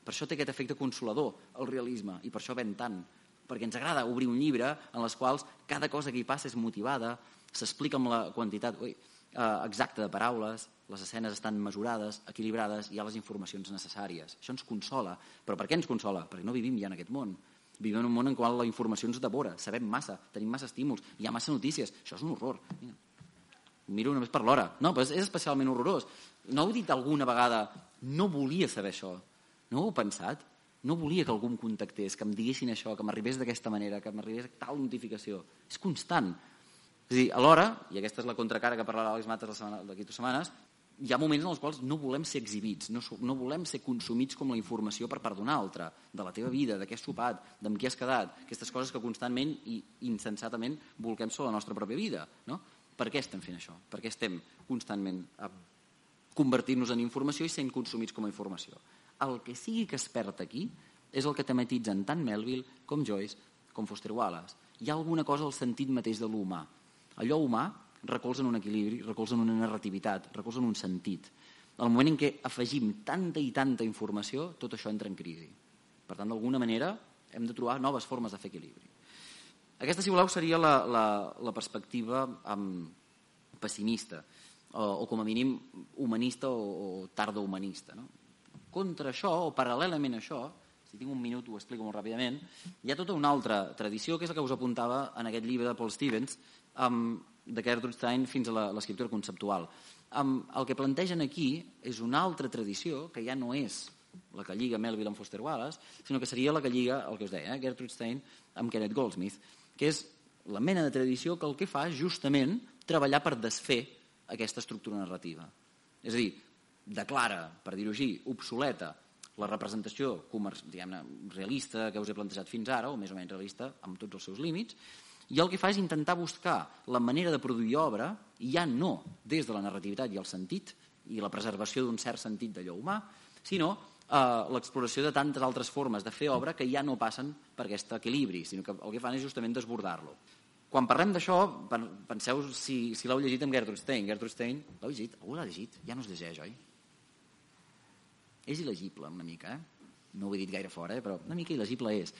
Speaker 2: Per això té aquest efecte consolador, el realisme, i per això ven tant. Perquè ens agrada obrir un llibre en les quals cada cosa que hi passa és motivada, s'explica amb la quantitat ui, eh, exacta de paraules, les escenes estan mesurades, equilibrades, hi ha les informacions necessàries. Això ens consola. Però per què ens consola? Perquè no vivim ja en aquest món. Vivim en un món en qual la informació ens devora, sabem massa, tenim massa estímuls, hi ha massa notícies. Això és un horror. Mira, miro només per l'hora. No, però és especialment horrorós. No heu dit alguna vegada, no volia saber això. No ho heu pensat? No volia que algú em contactés, que em diguessin això, que m'arribés d'aquesta manera, que m'arribés tal notificació. És constant. És a dir, alhora, i aquesta és la contracara que parlarà l'Àlex Mates d'aquí dues setmanes, hi ha moments en els quals no volem ser exhibits, no, no volem ser consumits com la informació per part d'una altra, de la teva vida, de què has sopat, d'amb qui has quedat, aquestes coses que constantment i insensatament volquem sobre la nostra pròpia vida. No? Per què estem fent això? Per què estem constantment a convertir-nos en informació i sent consumits com a informació? El que sigui que es perd aquí és el que tematitzen tant Melville com Joyce com Foster Wallace. Hi ha alguna cosa al sentit mateix de l'humà. Allò humà recolzen un equilibri, recolzen una narrativitat, recolzen un sentit. Al moment en què afegim tanta i tanta informació, tot això entra en crisi. Per tant, d'alguna manera, hem de trobar noves formes de fer equilibri. Aquesta, si voleu, seria la, la, la perspectiva um, pessimista, o, o com a mínim humanista o, o tardohumanista. No? Contra això, o paral·lelament a això, si tinc un minut ho explico molt ràpidament, hi ha tota una altra tradició, que és la que us apuntava en aquest llibre de Paul Stevens, um, de Gertrude Stein fins a l'escriptura conceptual. El que plantegen aquí és una altra tradició que ja no és la que lliga Melville amb Foster Wallace, sinó que seria la que lliga, el que us deia, eh, Gertrude Stein amb Kenneth Goldsmith, que és la mena de tradició que el que fa és justament treballar per desfer aquesta estructura narrativa. És a dir, declara, per dir-ho així, obsoleta la representació realista que us he plantejat fins ara, o més o menys realista, amb tots els seus límits, i el que fa és intentar buscar la manera de produir obra, ja no des de la narrativitat i el sentit, i la preservació d'un cert sentit d'allò humà, sinó eh, l'exploració de tantes altres formes de fer obra que ja no passen per aquest equilibri, sinó que el que fan és justament desbordar-lo. Quan parlem d'això, penseu si, si l'heu llegit amb Gertrude Stein. Gertrude Stein, l'heu llegit? Algú l'ha llegit? Ja no es llegeix, oi? És il·legible una mica, eh? No ho he dit gaire fora, eh? però una mica il·legible és.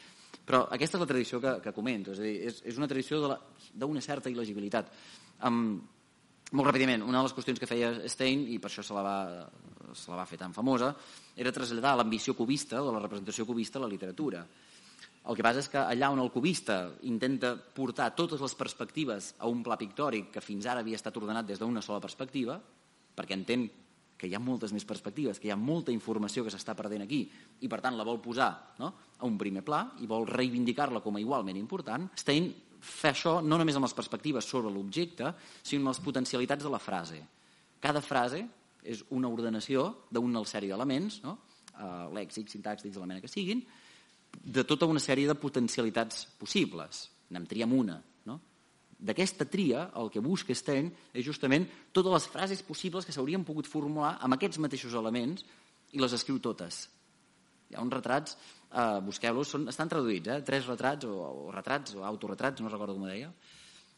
Speaker 2: Però aquesta és la tradició que, que comento, és a dir, és, és una tradició d'una certa il·legibilitat. Um, molt ràpidament, una de les qüestions que feia Stein, i per això se la va, se la va fer tan famosa, era traslladar l'ambició cubista o la representació cubista a la literatura. El que passa és que allà on el cubista intenta portar totes les perspectives a un pla pictòric que fins ara havia estat ordenat des d'una sola perspectiva, perquè entén que hi ha moltes més perspectives, que hi ha molta informació que s'està perdent aquí i per tant la vol posar no? a un primer pla i vol reivindicar-la com a igualment important, Stein fa això no només amb les perspectives sobre l'objecte, sinó amb les potencialitats de la frase. Cada frase és una ordenació d'una sèrie d'elements, no? uh, lèxic, sintàctics, la mena que siguin, de tota una sèrie de potencialitats possibles. N'en triem una, D'aquesta tria, el que busca Stein és justament totes les frases possibles que s'haurien pogut formular amb aquests mateixos elements i les escriu totes. Hi ha uns retrats, eh, busqueu-los, estan traduïts, eh? tres retrats, o, o retrats, o autoretrats, no recordo com ho deia,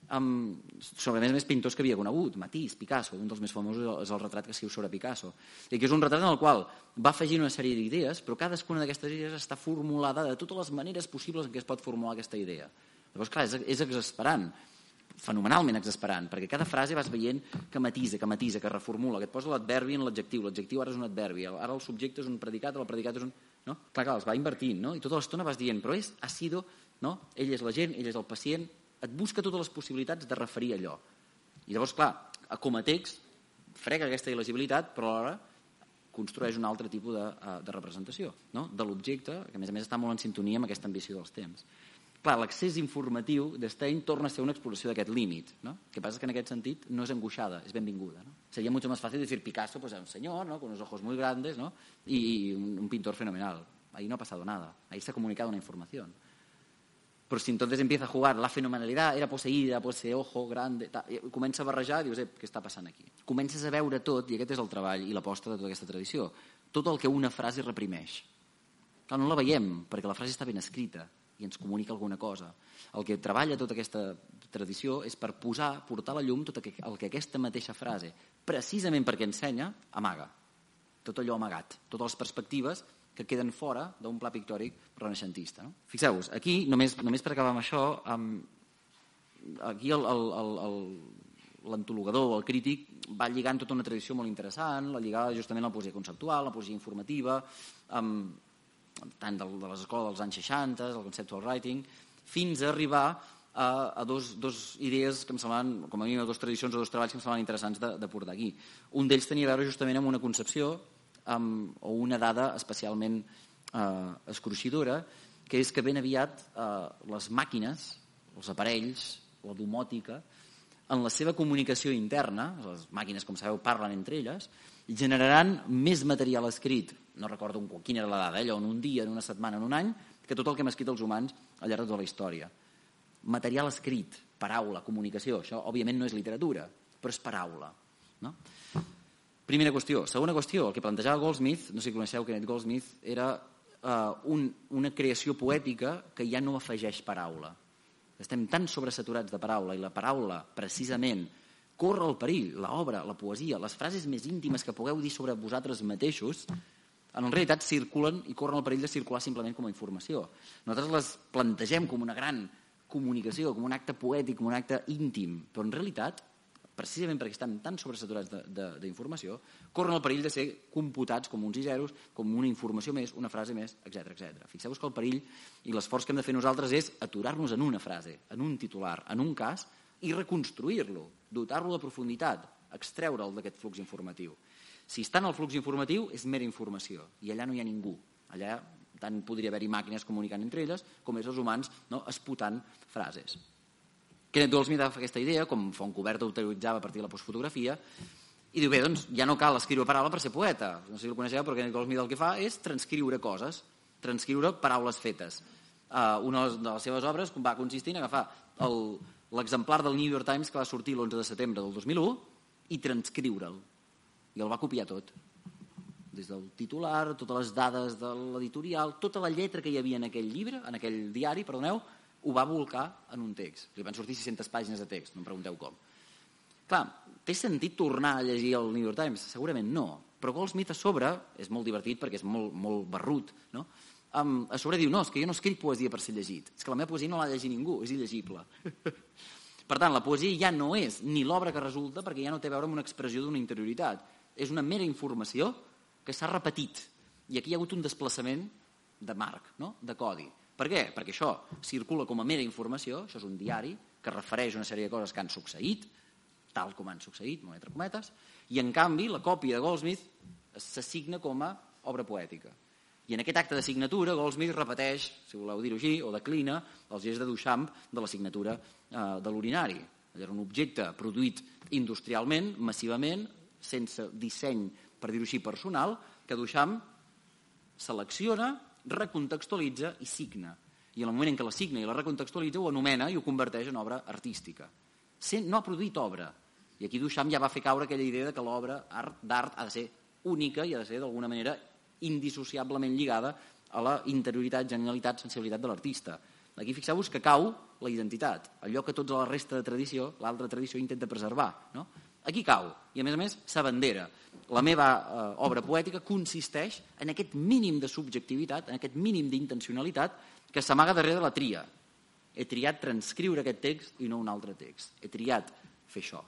Speaker 2: amb, sobre més més pintors que havia conegut, Matisse, Picasso, un dels més famosos és el retrat que escriu sobre Picasso, i que és un retrat en el qual va afegir una sèrie d'idees, però cadascuna d'aquestes idees està formulada de totes les maneres possibles en què es pot formular aquesta idea. Llavors, clar, és, és exasperant fenomenalment exasperant, perquè cada frase vas veient que matisa, que matisa, que reformula, que et posa l'adverbi en l'adjectiu, l'adjectiu ara és un adverbi, ara el subjecte és un predicat, el predicat és un... No? Clar, clar, els va invertint, no? I tota l'estona vas dient, però és, ha sido, no? Ell és la gent, ell és el pacient, et busca totes les possibilitats de referir allò. I llavors, clar, com a text, frega aquesta il·legibilitat, però alhora construeix un altre tipus de, eh, de representació no? de l'objecte, que a més a més està molt en sintonia amb aquesta ambició dels temps clar, l'accés informatiu d'Stein torna a ser una exploració d'aquest límit. ¿no? El que passa és que en aquest sentit no és angoixada, és benvinguda. ¿no? Sería mucho más fácil decir Picasso, pues un señor ¿no? con unos ojos muy grandes ¿no? y un, pintor fenomenal. Ahí no ha pasado nada, ahí se ha comunicado una información. Però si entonces empieza a jugar la fenomenalitat, era poseïda, pues ese ojo grande, ta, i comença a barrejar i dius, eh, què està passant aquí? Comences a veure tot, i aquest és el treball i l'aposta de tota aquesta tradició, tot el que una frase reprimeix. Clar, no la veiem, perquè la frase està ben escrita, i ens comunica alguna cosa. El que treballa tota aquesta tradició és per posar, portar a la llum tot el que aquesta mateixa frase, precisament perquè ensenya, amaga. Tot allò amagat, totes les perspectives que queden fora d'un pla pictòric renaixentista. No? Fixeu-vos, aquí, només, només per acabar amb això, um, aquí l'antologador o el crític va lligant tota una tradició molt interessant, la lligava justament a la poesia conceptual, la poesia informativa, um, tant de, de les escoles dels anys 60, el conceptual writing, fins a arribar a, a dos, dos idees que em semblaven, com a mínim, a dues tradicions o dos treballs que em semblaven interessants de, de portar aquí. Un d'ells tenia a veure justament amb una concepció amb, o una dada especialment eh, escruixidora, que és que ben aviat eh, les màquines, els aparells, la domòtica, en la seva comunicació interna, les màquines, com sabeu, parlen entre elles, generaran més material escrit, no recordo quina era la dada, allò, en un dia, en una setmana, en un any, que tot el que hem escrit els humans al llarg de tota la història. Material escrit, paraula, comunicació, això òbviament no és literatura, però és paraula. No? Primera qüestió. Segona qüestió, el que plantejava Goldsmith, no sé si coneixeu Kenneth Goldsmith, era uh, un, una creació poètica que ja no afegeix paraula. Estem tan sobresaturats de paraula i la paraula, precisament, corre el perill, l'obra, la poesia, les frases més íntimes que pugueu dir sobre vosaltres mateixos, en realitat circulen i corren el perill de circular simplement com a informació. Nosaltres les plantegem com una gran comunicació, com un acte poètic, com un acte íntim, però en realitat precisament perquè estan tan sobresaturats d'informació, corren el perill de ser computats com uns i zeros, com una informació més, una frase més, etc etc. Fixeu-vos que el perill i l'esforç que hem de fer nosaltres és aturar-nos en una frase, en un titular, en un cas, i reconstruir-lo, dotar-lo de profunditat, extreure'l d'aquest flux informatiu. Si està en el flux informatiu, és mera informació, i allà no hi ha ningú. Allà tant podria haver-hi màquines comunicant entre elles, com és els humans no, esputant frases. Kenneth Goldsmith agafa aquesta idea, com Fontcoberta utilitzava a partir de la postfotografia, i diu, bé, doncs ja no cal escriure paraula per ser poeta. No sé si el coneixeu, però Kenneth Goldsmith el que fa és transcriure coses, transcriure paraules fetes. Uh, una de les seves obres va consistir en agafar l'exemplar del New York Times que va sortir l'11 de setembre del 2001 i transcriure'l. I el va copiar tot. Des del titular, totes les dades de l'editorial, tota la lletra que hi havia en aquell llibre, en aquell diari, perdoneu, ho va volcar en un text. Li van sortir 600 pàgines de text, no em pregunteu com. Clar, té sentit tornar a llegir el New York Times? Segurament no. Però Goldsmith a sobre, és molt divertit perquè és molt, molt barrut, no? Um, a sobre diu, no, és que jo no escric poesia per ser llegit. És que la meva poesia no l'ha llegit ningú, és il·legible. per tant, la poesia ja no és ni l'obra que resulta perquè ja no té a veure amb una expressió d'una interioritat. És una mera informació que s'ha repetit. I aquí hi ha hagut un desplaçament de marc, no? de codi. Per què? Perquè això circula com a mera informació, això és un diari que refereix una sèrie de coses que han succeït, tal com han succeït, molt entre cometes, i en canvi la còpia de Goldsmith s'assigna com a obra poètica. I en aquest acte de signatura Goldsmith repeteix, si voleu dir-ho així, o declina el gest de Duchamp de la signatura eh, de l'urinari. Era un objecte produït industrialment, massivament, sense disseny, per dir-ho així, personal, que Duchamp selecciona recontextualitza i signa. I en el moment en què la signa i la recontextualitza ho anomena i ho converteix en obra artística. No ha produït obra. I aquí Duchamp ja va fer caure aquella idea de que l'obra d'art ha de ser única i ha de ser d'alguna manera indissociablement lligada a la interioritat, genialitat, sensibilitat de l'artista. Aquí fixeu-vos que cau la identitat, allò que tota la resta de tradició, l'altra tradició intenta preservar. No? Aquí cau, i a més a més s'abandera. La meva eh, obra poètica consisteix en aquest mínim de subjectivitat, en aquest mínim d'intencionalitat que s'amaga darrere de la tria. He triat transcriure aquest text i no un altre text. He triat fer això.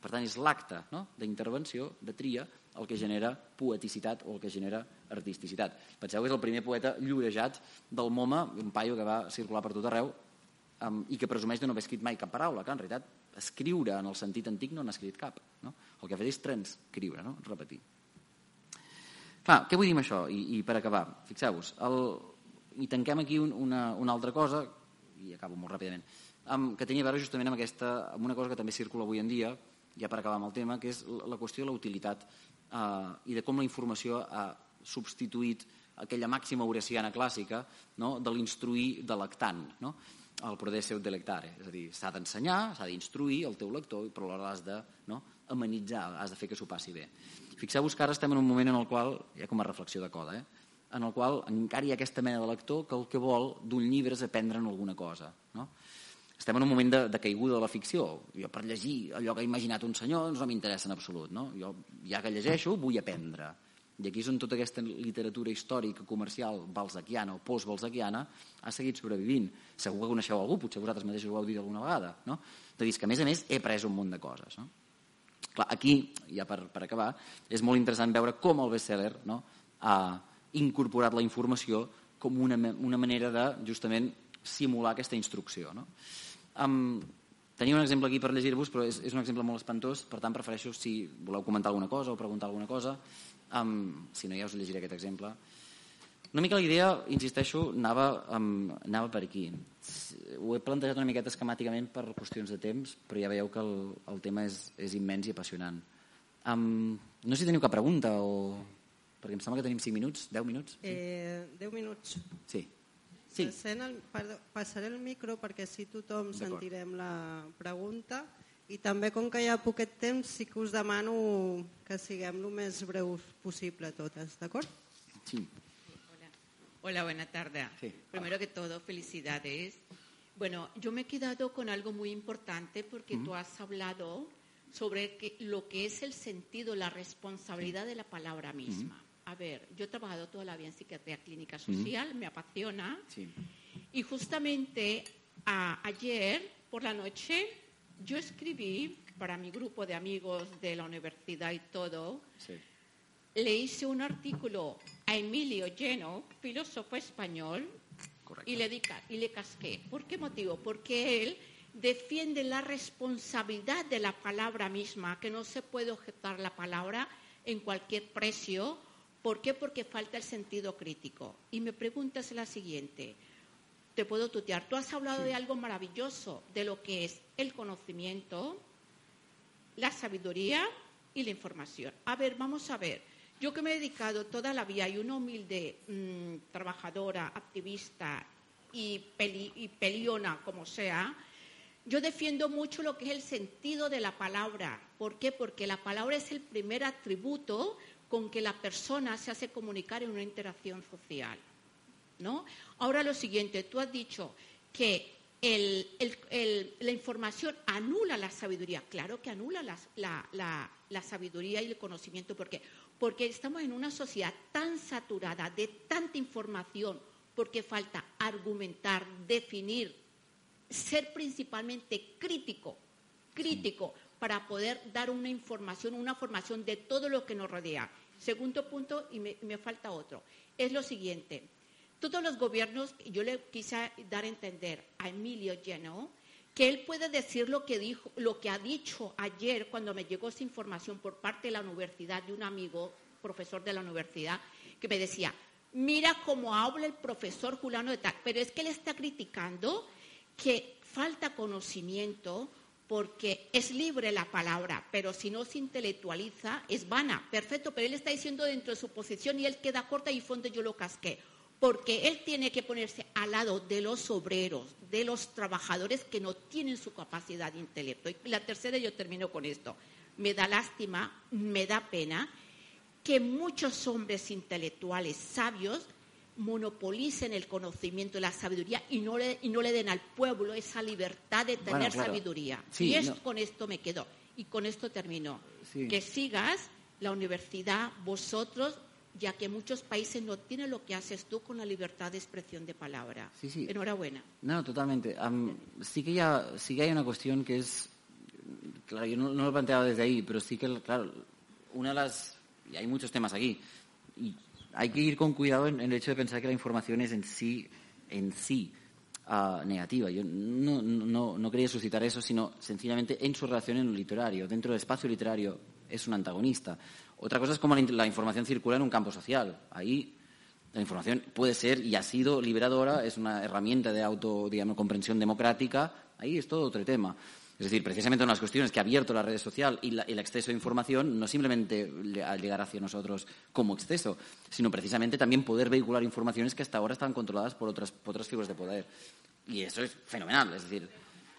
Speaker 2: Per tant, és l'acte no? d'intervenció, de tria, el que genera poeticitat o el que genera artisticitat. Penseu que és el primer poeta llorejat del MoMA, un paio que va circular per tot arreu um, i que presumeix de no haver escrit mai cap paraula, que en realitat escriure en el sentit antic no n'ha escrit cap. No? El que ha fet és transcriure, no? repetir. Clar, què vull dir amb això? I, i per acabar, fixeu-vos, el... i tanquem aquí un, una, una altra cosa, i acabo molt ràpidament, amb, que tenia a veure justament amb, aquesta, amb una cosa que també circula avui en dia, ja per acabar amb el tema, que és la, la qüestió de la utilitat eh, i de com la informació ha substituït aquella màxima horesiana clàssica no? de l'instruir de l'actant. No? El poder seu delectare, és a dir, s'ha d'ensenyar, s'ha d'instruir el teu lector, però alhora l'has de no, amenitzar, has de fer que s'ho passi bé. Fixeu-vos que ara estem en un moment en el qual, ja com a reflexió de coda, eh, en el qual encara hi ha aquesta mena de lector que el que vol d'un llibre és aprendre'n alguna cosa. No? Estem en un moment de, de caiguda de la ficció. Jo per llegir allò que ha imaginat un senyor doncs no m'interessa en absolut. No? Jo ja que llegeixo vull aprendre. I aquí és on tota aquesta literatura històrica, comercial, balzaquiana o post-balzaquiana ha seguit sobrevivint. Segur que coneixeu algú, potser vosaltres mateixos ho heu dit alguna vegada, no? De dir que, a més a més, he pres un munt de coses. No? Clar, aquí, ja per, per acabar, és molt interessant veure com el bestseller no, ha incorporat la informació com una, una manera de, justament, simular aquesta instrucció. No? Um, tenia un exemple aquí per llegir-vos, però és, és un exemple molt espantós, per tant prefereixo, si voleu comentar alguna cosa o preguntar alguna cosa, Um, si no, ja us llegiré aquest exemple. Una mica la idea, insisteixo, anava, um, anava per aquí. ho he plantejat una miqueta esquemàticament per qüestions de temps, però ja veieu que el, el tema és, és immens i apassionant. Um, no sé si teniu cap pregunta o... Perquè em sembla que tenim 5 minuts, 10 minuts. Sí.
Speaker 1: Eh, 10 minuts.
Speaker 2: sí. sí.
Speaker 1: El, perdó, passaré el micro perquè si tothom sentirem la pregunta i també com que hi ha poquet temps sí que us demano que siguem el més breus possible totes, d'acord?
Speaker 2: sí.
Speaker 3: Hola. Hola, buena tarde.
Speaker 2: Sí.
Speaker 3: Primero que todo, felicidades. Bueno, yo me he quedado con algo muy importante porque tú has hablado sobre que- lo que es el sentido, la responsabilidad de la palabra misma. A ver, yo he trabajado toda la vida en psiquiatría clínica social, me apasiona.
Speaker 2: sí.
Speaker 3: Y justamente a- ayer por la noche yo escribí para mi grupo de amigos de la universidad y todo,
Speaker 2: sí.
Speaker 3: le hice un artículo a Emilio Lleno, filósofo español,
Speaker 2: Correcto.
Speaker 3: y le, y le casqué. ¿Por qué motivo? Porque él defiende la responsabilidad de la palabra misma, que no se puede objetar la palabra en cualquier precio. ¿Por qué? Porque falta el sentido crítico. Y mi pregunta es la siguiente. Te puedo tutear. Tú has hablado de algo maravilloso, de lo que es el conocimiento, la sabiduría y la información. A ver, vamos a ver. Yo que me he dedicado toda la vida y una humilde mm, trabajadora, activista y, peli- y peliona como sea, yo defiendo mucho lo que es el sentido de la palabra. ¿Por qué? Porque la palabra es el primer atributo con que la persona se hace comunicar en una interacción social. ¿no? Ahora lo siguiente, tú has dicho que el- el- el- la información anula la sabiduría. Claro que anula la, la- la sabiduría y el conocimiento. ¿Por qué? Porque estamos en una sociedad tan saturada de tanta información, porque falta argumentar, definir, ser principalmente crítico, crítico, para poder dar una información, una formación de todo lo que nos rodea. Segundo punto, y me, me falta otro, es lo siguiente. Todos los gobiernos, yo le quise dar a entender a Emilio Lleno que él puede decir lo que, dijo, lo que ha dicho ayer cuando me llegó esa información por parte de la universidad, de un amigo, profesor de la universidad, que me decía, mira cómo habla el profesor Juliano de tal, pero es que él está criticando que falta conocimiento porque es libre la palabra, pero si no se intelectualiza es vana. Perfecto, pero él está diciendo dentro de su posición y él queda corta y fue donde yo lo casqué. Porque él tiene que ponerse al lado de los obreros, de los trabajadores que no tienen su capacidad de intelecto. Y la tercera, yo termino con esto. Me da lástima, me da pena que muchos hombres intelectuales sabios monopolicen el conocimiento y la sabiduría y no le, y no le den al pueblo esa libertad de tener
Speaker 2: Bueno, claro.
Speaker 3: sabiduría.
Speaker 2: Sí,
Speaker 3: y esto,
Speaker 2: no.
Speaker 3: con esto me quedo. Y con esto termino.
Speaker 2: Sí.
Speaker 3: Que sigas la universidad, vosotros, ya que muchos países no tienen lo que haces tú con la libertad de expresión de palabra.
Speaker 2: Sí, sí.
Speaker 3: Enhorabuena.
Speaker 2: No, totalmente. Sí, que ya, sí que hay una cuestión que es... Claro, yo no, no lo planteaba desde ahí, pero sí que, claro, una de las... Y hay muchos temas aquí. Y hay que ir con cuidado en, en el hecho de pensar que la información es en sí, en sí ah, negativa. Yo no- no, no quería suscitar eso, sino sencillamente en su relación en lo literario. Dentro del espacio literario es un antagonista. Otra cosa es cómo la, in- la información circula en un campo social. Ahí la información puede ser y ha sido liberadora, es una herramienta de auto, comprensión democrática. Ahí es todo otro tema. Es decir, precisamente una de las cuestiones que ha abierto la red social y el exceso de información no simplemente le- al llegar hacia nosotros como exceso, sino precisamente también poder vehicular informaciones que hasta ahora estaban controladas por otras, por otras figuras de poder. Y eso es fenomenal. A dir,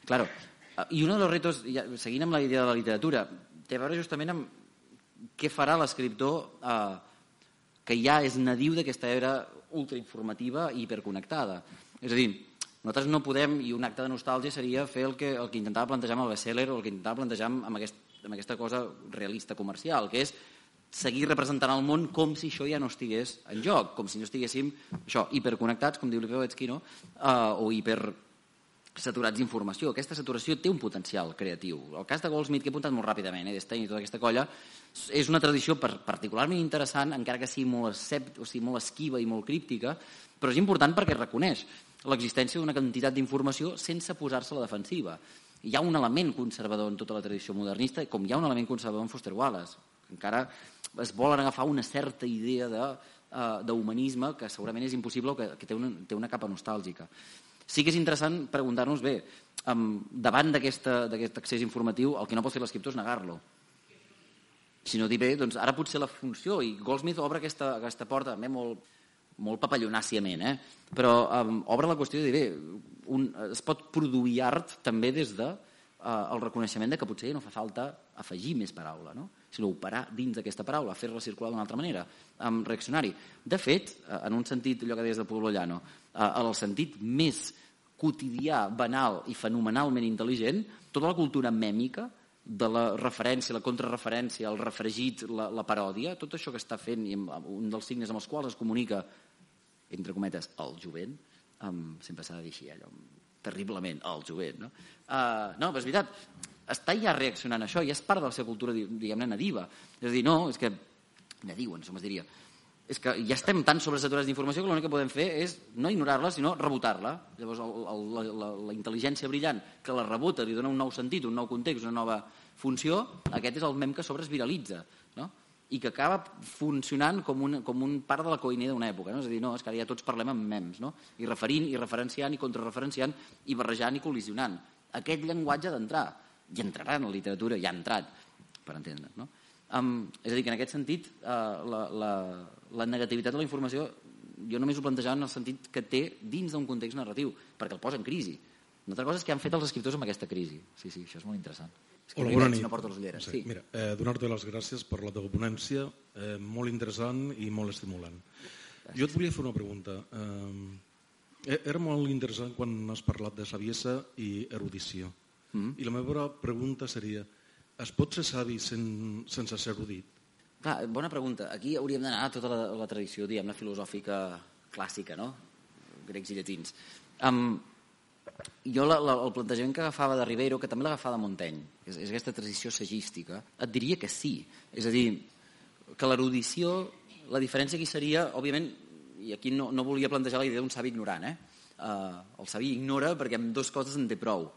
Speaker 2: claro, ah, i un dels retos, ja, seguint la idea de la literatura, té a veure justament amb què farà l'escriptor eh, que ja és nadiu d'aquesta era ultrainformativa i hiperconnectada. És a dir, nosaltres no podem, i un acte de nostàlgia seria fer el que, el que intentava plantejar amb el bestseller o el que intentava plantejar amb, aquest, amb aquesta cosa realista comercial, que és seguir representant el món com si això ja no estigués en joc, com si no estiguéssim això, hiperconnectats, com diu Lipovetsky, no? uh, o hiper saturats d'informació. Aquesta saturació té un potencial creatiu. El cas de Goldsmith, que he apuntat molt ràpidament, eh, d'Stein i tota aquesta colla, és una tradició particularment interessant, encara que sigui molt, escept, o sigui, molt esquiva i molt críptica, però és important perquè reconeix l'existència d'una quantitat d'informació sense posar-se a la defensiva. Hi ha un element conservador en tota la tradició modernista, com hi ha un element conservador en Foster Wallace. Encara es volen agafar una certa idea de, uh, d'humanisme que segurament és impossible o que, que té, una, té una capa nostàlgica. Sí que és interessant preguntar-nos, bé, davant d'aquest accés informatiu, el que no pot fer l'escriptor és negar-lo. Si no dir bé, doncs ara potser la funció, i Goldsmith obre aquesta, aquesta porta també molt, molt papallonàciament, eh? però um, obre la qüestió de dir, bé, un, es pot produir art també des de uh, el reconeixement de que potser no fa falta afegir més paraula, no? sinó operar dins d'aquesta paraula, fer-la circular d'una altra manera, um, reaccionar-hi. De fet, uh, en un sentit, allò que deies de Pablo Llano, en el sentit més quotidià, banal i fenomenalment intel·ligent, tota la cultura mèmica de la referència, la contrarreferència, el refregit, la, la paròdia, tot això que està fent, i un dels signes amb els quals es comunica, entre cometes, el jovent, um, sempre s'ha de dir així, allò, terriblement, el jovent, no? Uh, no, però és veritat, està ja reaccionant a això, i és part de la seva cultura, diguem-ne, nadiva. És a dir, no, és que, ja diuen, som es diria, és que ja estem tan sobresaturats d'informació que l'únic que podem fer és no ignorar-la, sinó rebotar-la. Llavors, el, el, la, la, la intel·ligència brillant que la rebota, li dona un nou sentit, un nou context, una nova funció, aquest és el mem que sobre es viralitza, no? i que acaba funcionant com un, com un part de la coïnia d'una època. No? És a dir, no, és que ara ja tots parlem amb mems, no? i referint, i referenciant, i contrarreferenciant, i barrejant, i col·lisionant. Aquest llenguatge d'entrar, i entrarà en la literatura, ja ha entrat, per entendre's. No? Um, és a dir, que en aquest sentit uh, la, la, la negativitat de la informació jo només ho plantejava en el sentit que té dins d'un context narratiu, perquè el posa en crisi. Una altra cosa és que han fet els escriptors amb aquesta crisi. Sí, sí, això és molt interessant. És que
Speaker 4: Hola, bona nit.
Speaker 2: no porto les ulleres.
Speaker 4: Sí, sí. Mira, eh, donar-te les gràcies per la teva ponència, eh, molt interessant i molt estimulant. Gràcies. Jo et volia fer una pregunta. Eh, era molt interessant quan has parlat de saviesa i erudició. Mm -hmm. I la meva pregunta seria, es pot ser savi sen, sense ser erudit?
Speaker 2: Clar, bona pregunta. Aquí hauríem d'anar a tota la, la tradició, diguem filosòfica clàssica, no? Grecs i llatins. Um, jo la, la, el plantejament que agafava de Ribeiro, que també l'agafava de Montaigne, és, és aquesta tradició sagística, et diria que sí. És a dir, que l'erudició, la diferència aquí seria, òbviament, i aquí no, no volia plantejar la idea d'un savi ignorant, eh? Uh, el savi ignora perquè amb dues coses en té prou.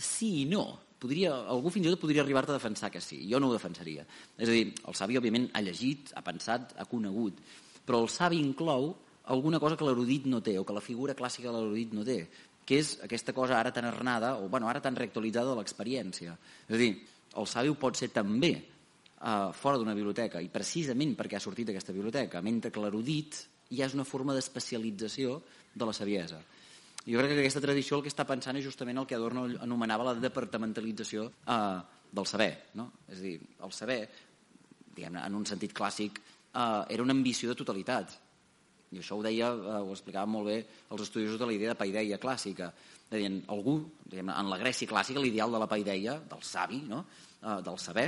Speaker 2: Sí i no podria, algú fins i tot podria arribar-te a defensar que sí, jo no ho defensaria. És a dir, el savi, òbviament, ha llegit, ha pensat, ha conegut, però el savi inclou alguna cosa que l'erudit no té, o que la figura clàssica de l'erudit no té, que és aquesta cosa ara tan arnada, o bueno, ara tan reactualitzada de l'experiència. És a dir, el savi ho pot ser també uh, fora d'una biblioteca, i precisament perquè ha sortit d'aquesta biblioteca, mentre que l'erudit ja és una forma d'especialització de la saviesa. Jo crec que aquesta tradició el que està pensant és justament el que Adorno anomenava la departamentalització eh, del saber. No? És a dir, el saber, diguem en un sentit clàssic, eh, era una ambició de totalitat. I això ho deia, eh, ho explicava molt bé els estudiosos de la idea de paideia clàssica. Deien, algú, diguem, en la Grècia clàssica, l'ideal de la paideia, del savi, no? eh, del saber,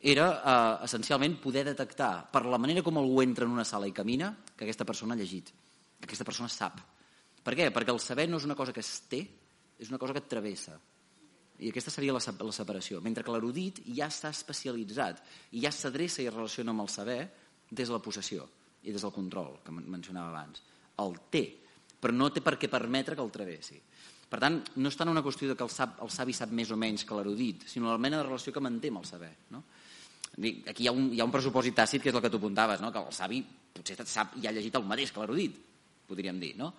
Speaker 2: era eh, essencialment poder detectar per la manera com algú entra en una sala i camina que aquesta persona ha llegit, que aquesta persona sap per què? Perquè el saber no és una cosa que es té, és una cosa que et travessa. I aquesta seria la, la separació. Mentre que l'erudit ja està especialitzat i ja s'adreça i es relaciona amb el saber des de la possessió i des del control, que mencionava abans. El té, però no té per què permetre que el travessi. Per tant, no és tant una qüestió de que el, sap, el savi sap més o menys que l'erudit, sinó la mena de relació que manté amb el saber. No? Aquí hi ha, un, hi ha un pressupòsit tàcit que és el que tu apuntaves, no? que el savi potser sap i ha llegit el mateix que l'erudit, podríem dir. No?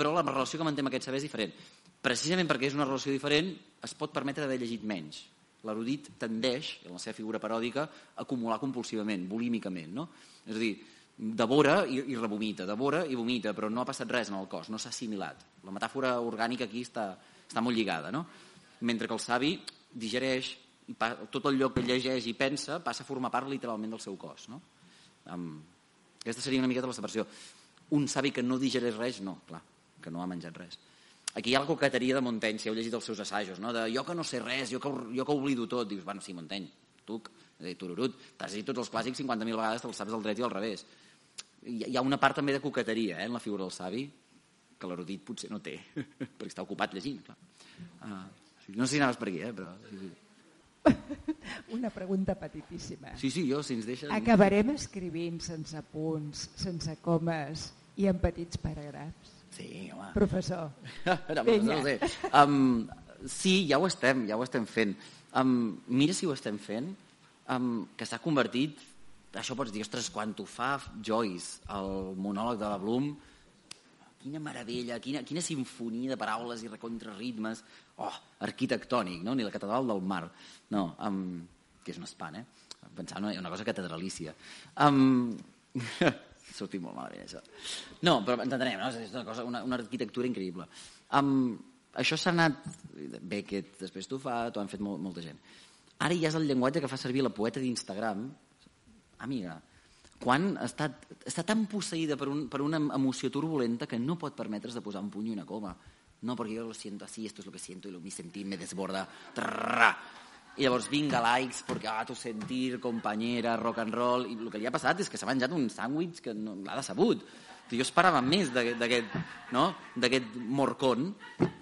Speaker 2: Però la relació que manté amb aquest saber és diferent. Precisament perquè és una relació diferent, es pot permetre d'haver llegit menys. L'erudit tendeix, en la seva figura paròdica, a acumular compulsivament, bulímicament. No? És a dir, devora i, i revomita, devora i vomita, però no ha passat res en el cos, no s'ha assimilat. La metàfora orgànica aquí està, està molt lligada. No? Mentre que el savi digereix i pa, tot el lloc que llegeix i pensa passa a formar part literalment del seu cos. No? Um, aquesta seria una miqueta la separació. Un savi que no digereix res, no, clar que no ha menjat res. Aquí hi ha la coqueteria de Montaigne, si heu llegit els seus assajos, no? de jo que no sé res, jo que, jo que oblido tot. Dius, bueno, sí, Montaigne, tu, tururut, t'has dit tots els clàssics 50.000 vegades, te'ls saps del dret i al revés. Hi ha una part també de coqueteria eh, en la figura del savi, que l'erudit potser no té, perquè està ocupat llegint. Clar. Uh, no sé si anaves per aquí, eh, però... Sí, sí.
Speaker 5: Una pregunta petitíssima.
Speaker 2: Sí, sí, jo, si ens deixes...
Speaker 5: Acabarem escrivint sense punts, sense comes i en petits paràgrafs?
Speaker 2: Sí, home.
Speaker 5: Professor.
Speaker 2: no, no ho sé. Um, sí, ja ho estem, ja ho estem fent. Um, mira si ho estem fent, um, que s'ha convertit, això pots dir, ostres, quan ho fa Joyce, el monòleg de la Bloom, quina meravella, quina, quina sinfonia de paraules i recontraritmes. Oh, arquitectònic, no? Ni la catedral del mar. No, um, que és un espant, eh? Pensar una, una cosa catedralícia. Um, sortit molt malament, això. No, però entenem, no? És una, cosa, una, una arquitectura increïble. Um, això s'ha anat... Beckett després t'ho fa, t'ho han fet molt, molta gent. Ara ja és el llenguatge que fa servir la poeta d'Instagram. Amiga, quan està, està tan posseïda per, un, per una emoció turbulenta que no pot permetre's de posar un puny i una coma. No, perquè jo lo siento así, esto es lo que siento y lo mi sentir me desborda. Trrrra. I llavors vinga likes, perquè ah, tu sentir, companyera, rock and roll... I el que li ha passat és que s'ha menjat un sàndwich que no, l'ha decebut. Jo esperava més d'aquest no? morcón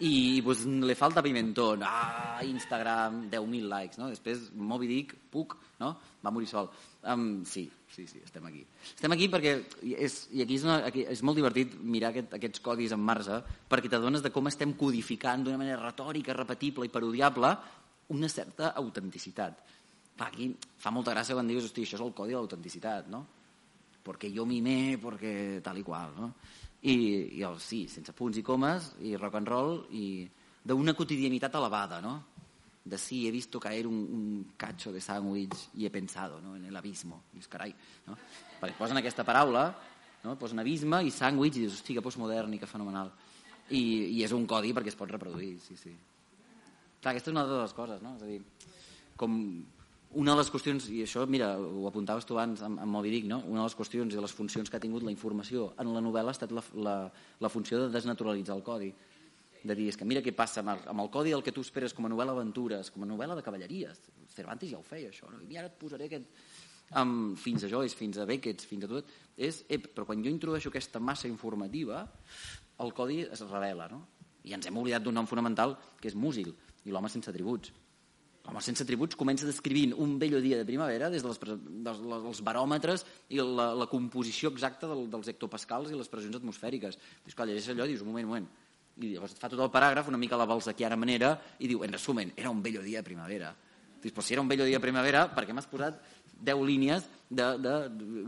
Speaker 2: i pues, le falta pimentón. Ah, Instagram, 10.000 likes. No? Després Moby Dick, puc, no? va morir sol. Um, sí, sí, sí, estem aquí. Estem aquí perquè és, i aquí és, una, aquí és molt divertit mirar aquest, aquests codis en marge perquè t'adones de com estem codificant d'una manera retòrica, repetible i parodiable una certa autenticitat. Clar, aquí fa molta gràcia quan dius, hosti, això és el codi de l'autenticitat, no? Perquè jo mimé, perquè tal i qual, no? I, i el, sí, sense punts i comes, i rock and roll, i d'una quotidianitat elevada, no? De sí, he visto caer un, un cacho de sándwich y he pensado ¿no? en el abismo. I dius, carai, no? Perquè posen aquesta paraula, no? posen abisme i sàndwich i dius, hosti, que postmodern i que fenomenal. I, I és un codi perquè es pot reproduir, sí, sí. Clar, aquesta és una de les coses, no? És a dir, com una de les qüestions, i això, mira, ho apuntaves tu abans amb, amb Moby Dick, no? una de les qüestions i de les funcions que ha tingut la informació en la novel·la ha estat la, la, la funció de desnaturalitzar el codi. De dir, és que mira què passa amb el, amb el codi del que tu esperes com a novel·la aventures, com a novel·la de cavalleries. Cervantes ja ho feia, això. No? I ara et posaré aquest... Um, fins a Joyce, fins a Beckett, fins a tot, és, ep, però quan jo introdueixo aquesta massa informativa, el codi es revela, no? I ens hem oblidat d'un nom fonamental, que és músil, i l'home sense atributs. L'home sense atributs comença descrivint un bello dia de primavera des dels, dels, dels baròmetres i la, la composició exacta del, dels hectopascals i les pressions atmosfèriques. Dius, clar, llegeix allò i dius, un moment, un moment. I llavors et fa tot el paràgraf una mica la balsaquiana manera i diu, en resumen, era un bello dia de primavera. Dius, però si era un bello dia de primavera, per què m'has posat 10 línies de, de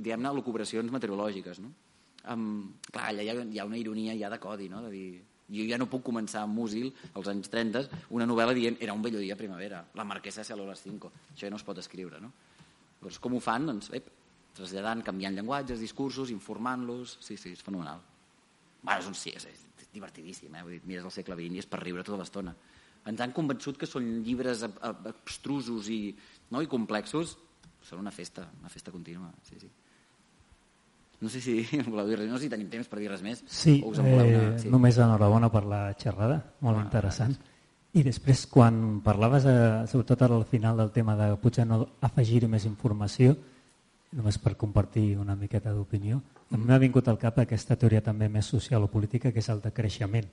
Speaker 2: diguem-ne, locubracions meteorològiques, no? Um, clar, allà hi ha, hi ha una ironia ja de codi, no? de dir, jo ja no puc començar amb Musil, als anys 30, una novel·la dient era un bello dia primavera, la marquesa se a les 5. Això ja no es pot escriure, no? Llavors, com ho fan? Doncs, ep, traslladant, canviant llenguatges, discursos, informant-los... Sí, sí, és fenomenal. Bueno, és un sí, és, és divertidíssim, eh? Vull dir, mires el segle XX i és per riure tota l'estona. Ens han convençut que són llibres abstrusos i, no, i complexos. Són una festa, una festa contínua, sí, sí. No sé si voleu dir res, no sé si tenim temps per dir res més.
Speaker 6: Sí, o us en eh, una... sí. només enhorabona per la xerrada, molt ah, interessant. Gràcies. I després, quan parlaves, eh, sobretot al final del tema de potser no afegir més informació, només per compartir una miqueta d'opinió, mm. mi m'ha vingut al cap aquesta teoria també més social o política, que és el de creixement,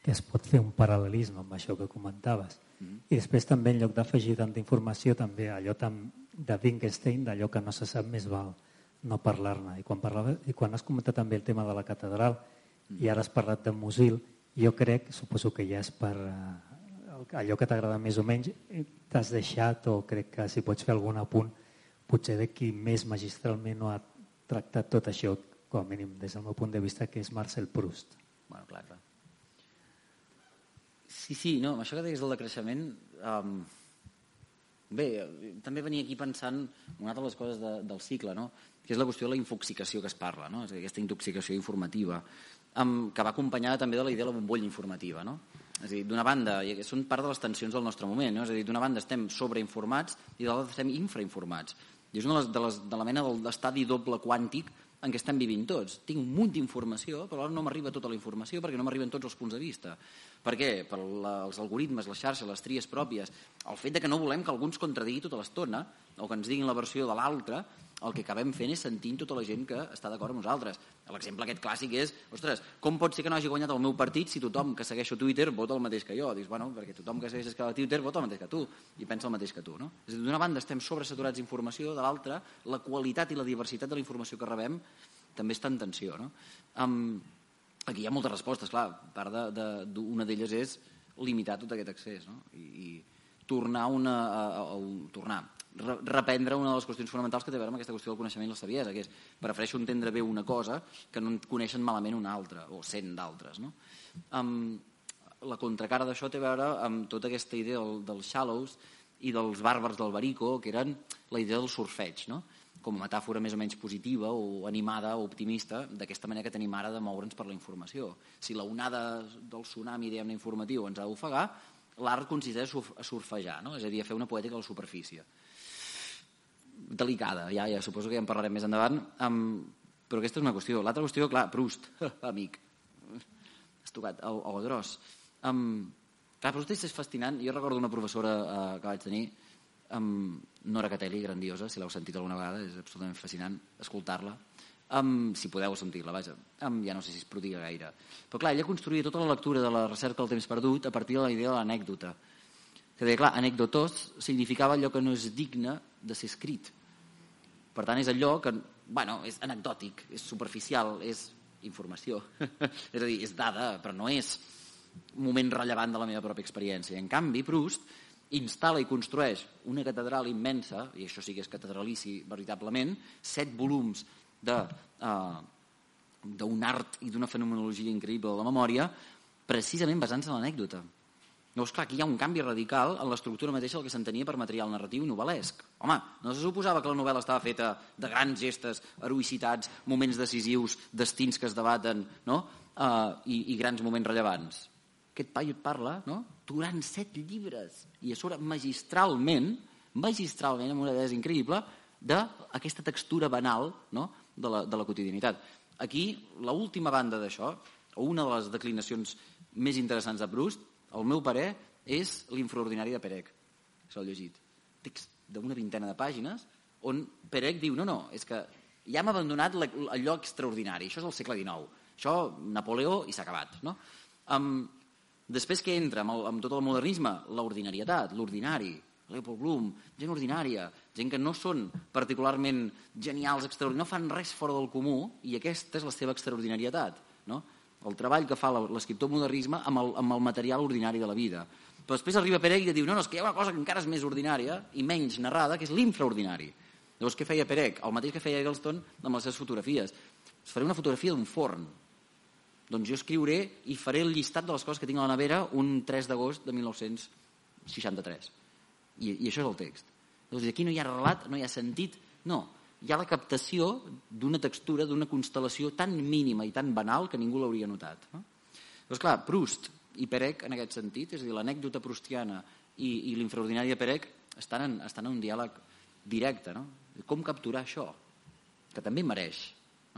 Speaker 6: que es pot fer un paral·lelisme amb això que comentaves. Mm. I després també, en lloc d'afegir tanta informació, també allò tam, de Wittgenstein, d'allò que no se sap més val no parlar-ne. I, quan parlava, I quan has comentat també el tema de la catedral i ara has parlat de Musil, jo crec, suposo que ja és per uh, allò que t'agrada més o menys, t'has deixat o crec que si pots fer algun apunt, potser de qui més magistralment no ha tractat tot això, com a mínim des del meu punt de vista, que és Marcel Proust.
Speaker 2: Bueno, clar, clar. Sí, sí, no, això que deies del decreixement, um, bé, també venia aquí pensant una altra de les coses de, del cicle, no? que és la qüestió de la infoxicació que es parla, no? és dir, aquesta intoxicació informativa, amb, que va acompanyada també de la idea de la bombolla informativa. No? És a dir, d'una banda, i són part de les tensions del nostre moment, no? és a dir, d'una banda estem sobreinformats i de l'altra estem infrainformats. I és una de, les, de, les, de la mena del estadi doble quàntic en què estem vivint tots. Tinc un munt d'informació, però ara no m'arriba tota la informació perquè no m'arriben tots els punts de vista. Per què? Per la, els algoritmes, les xarxes, les tries pròpies, el fet de que no volem que algú ens contradigui tota l'estona o que ens diguin la versió de l'altre, el que acabem fent és sentint tota la gent que està d'acord amb nosaltres. L'exemple aquest clàssic és, ostres, com pot ser que no hagi guanyat el meu partit si tothom que segueixo Twitter vota el mateix que jo? Dius, bueno, perquè tothom que segueix a Twitter vota el mateix que tu i pensa el mateix que tu. No? És dir, d'una banda estem sobresaturats d'informació, de l'altra la qualitat i la diversitat de la informació que rebem també està en tensió. No? Um, aquí hi ha moltes respostes, clar, part d'una de, de, d'elles és limitar tot aquest accés no? I, i tornar, una, a, a, a, tornar reprendre una de les qüestions fonamentals que té a veure amb aquesta qüestió del coneixement i la saviesa, que és prefereixo entendre bé una cosa que no en coneixen malament una altra, o cent d'altres. No? Um, la contracara d'això té a veure amb tota aquesta idea del, shallows i dels bàrbars del barico, que eren la idea del surfeig, no? com a metàfora més o menys positiva o animada o optimista d'aquesta manera que tenim ara de moure'ns per la informació. Si la onada del tsunami diguem informatiu ens ha d'ofegar, l'art consisteix a surfejar, no? és a dir, a fer una poètica a la superfície delicada, ja, ja suposo que ja en parlarem més endavant, um, però aquesta és una qüestió. L'altra qüestió, clar, Proust, amic, has tocat el, el gros. Um, clar, Proust és fascinant. Jo recordo una professora uh, que vaig tenir, um, Nora Catelli, grandiosa, si l'heu sentit alguna vegada, és absolutament fascinant escoltar-la. Um, si podeu sentir-la, vaja. Um, ja no sé si es prodiga gaire. Però clar, ella construïa tota la lectura de la recerca del temps perdut a partir de la idea de l'anècdota. Que deia, clar, anècdotos significava allò que no és digne de ser escrit per tant, és allò que bueno, és anecdòtic, és superficial, és informació. és a dir, és dada, però no és un moment rellevant de la meva pròpia experiència. En canvi, Proust instal·la i construeix una catedral immensa, i això sí que és catedralici veritablement, set volums de, uh, d'un art i d'una fenomenologia increïble de la memòria, precisament basant-se en l'anècdota. Llavors, clar, aquí hi ha un canvi radical en l'estructura mateixa del que s'entenia per material narratiu novel·lesc. Home, no se suposava que la novel·la estava feta de grans gestes, heroïcitats, moments decisius, destins que es debaten, no? Uh, i, i grans moments rellevants. Aquest paio et parla, no? durant set llibres, i a sobre magistralment, magistralment, amb una idea increïble, d'aquesta textura banal no? de, la, de la quotidianitat. Aquí, l'última banda d'això, o una de les declinacions més interessants de Proust, el meu parer és l'infraordinari de Perec. S'ho llegit. Text d'una vintena de pàgines on Perec diu, no, no, és que ja hem abandonat el lloc extraordinari, això és el segle XIX, això Napoleó i s'ha acabat. No? Um, després que entra amb, el, amb tot el modernisme, l'ordinarietat, l'ordinari, Leopold Bloom, gent ordinària, gent que no són particularment genials, extraordinaris, no fan res fora del comú i aquesta és la seva extraordinarietat. El treball que fa l'escriptor modernisme amb el, amb el material ordinari de la vida. Però després arriba Perec i diu, no, no, és que hi ha una cosa que encara és més ordinària i menys narrada, que és l'infraordinari. Llavors, què feia Perec? El mateix que feia Eggleston amb les seves fotografies. Es faré una fotografia d'un forn. Doncs jo escriuré i faré el llistat de les coses que tinc a la nevera un 3 d'agost de 1963. I, I això és el text. Llavors, aquí no hi ha relat, no hi ha sentit, no hi ha la captació d'una textura, d'una constel·lació tan mínima i tan banal que ningú l'hauria notat. No? Doncs clar, Proust i Perec en aquest sentit, és a dir, l'anècdota prustiana i, i l'infraordinari de Perec estan en, estan en un diàleg directe. No? Com capturar això? Que també mereix.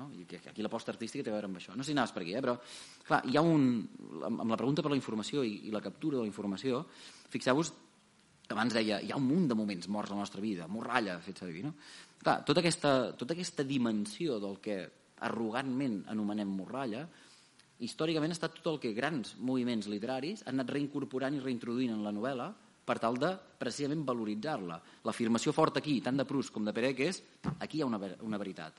Speaker 2: No? I aquí l'aposta artística té a veure amb això. No sé si anaves per aquí, eh? però clar, hi ha un, amb la pregunta per la informació i, i la captura de la informació, fixeu-vos abans deia, hi ha un munt de moments morts a la nostra vida, morralla, fet servir, no? Clar, tota aquesta, tota aquesta dimensió del que arrogantment anomenem morralla, històricament ha estat tot el que grans moviments literaris han anat reincorporant i reintroduint en la novel·la per tal de precisament valoritzar-la. L'afirmació forta aquí, tant de Proust com de Perec, és aquí hi ha una, una veritat.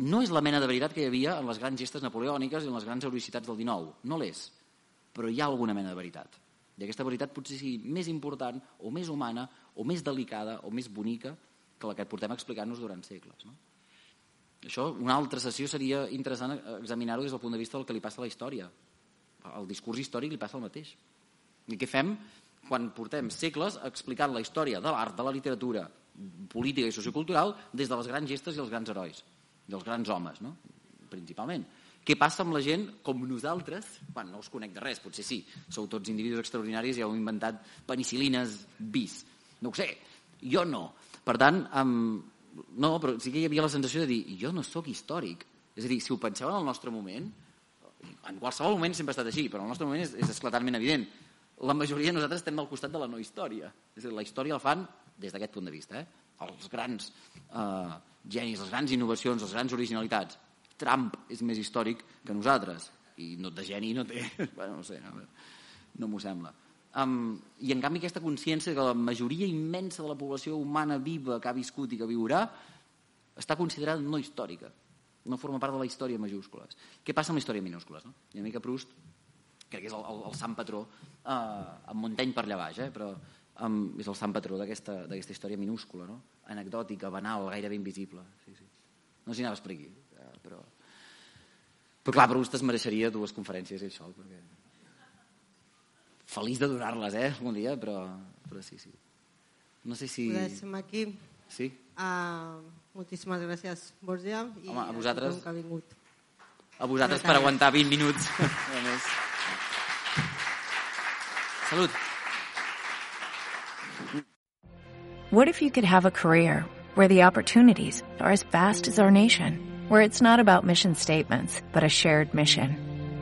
Speaker 2: No és la mena de veritat que hi havia en les grans gestes napoleòniques i en les grans heroïcitats del XIX, no l'és, però hi ha alguna mena de veritat. I aquesta veritat potser sigui més important o més humana o més delicada o més bonica que la que portem explicant-nos durant segles. No? Això, una altra sessió seria interessant examinar-ho des del punt de vista del que li passa a la història. El discurs històric li passa el mateix. I què fem quan portem segles explicant la història de l'art, de la literatura, política i sociocultural des de les grans gestes i els grans herois, dels grans homes, no? principalment. Què passa amb la gent com nosaltres? Bueno, no us conec de res, potser sí. Sou tots individus extraordinaris i heu inventat penicilines bis. No ho sé, jo no. Per tant, um, no, però sí que hi havia la sensació de dir jo no sóc històric. És a dir, si ho penseu en el nostre moment, en qualsevol moment sempre ha estat així, però en el nostre moment és, és esclatantment evident. La majoria de nosaltres estem al costat de la no història. És a dir, la història la fan des d'aquest punt de vista. Eh? Els grans eh, genis, les grans innovacions, les grans originalitats. Trump és més històric que nosaltres i no de geni no té bueno, no sé, no, no m'ho sembla um, i en canvi aquesta consciència que la majoria immensa de la població humana viva que ha viscut i que viurà està considerada no històrica no forma part de la història majúscules què passa amb la història minúscules? No? I una mica Proust crec que és el, el, el sant patró eh, amb Montaigne per allà baix eh? però um, és el sant patró d'aquesta història minúscula, no? anecdòtica, banal, gairebé invisible. Sí, sí. No s'hi anaves per aquí, eh, però... Però clar, per vostè es mereixeria dues conferències i això, perquè... Feliç de donar-les, eh, algun dia, però, però sí, sí. No sé si...
Speaker 1: Ho deixem aquí.
Speaker 2: Sí?
Speaker 1: Uh, moltíssimes gràcies, Borja. I
Speaker 2: Home, a vosaltres...
Speaker 1: A que ha vingut.
Speaker 2: A vosaltres per aguantar 20 minuts. a més. Salut.
Speaker 7: What if you could have a career where the opportunities are as vast as our nation, where it's not about mission statements, but a shared mission?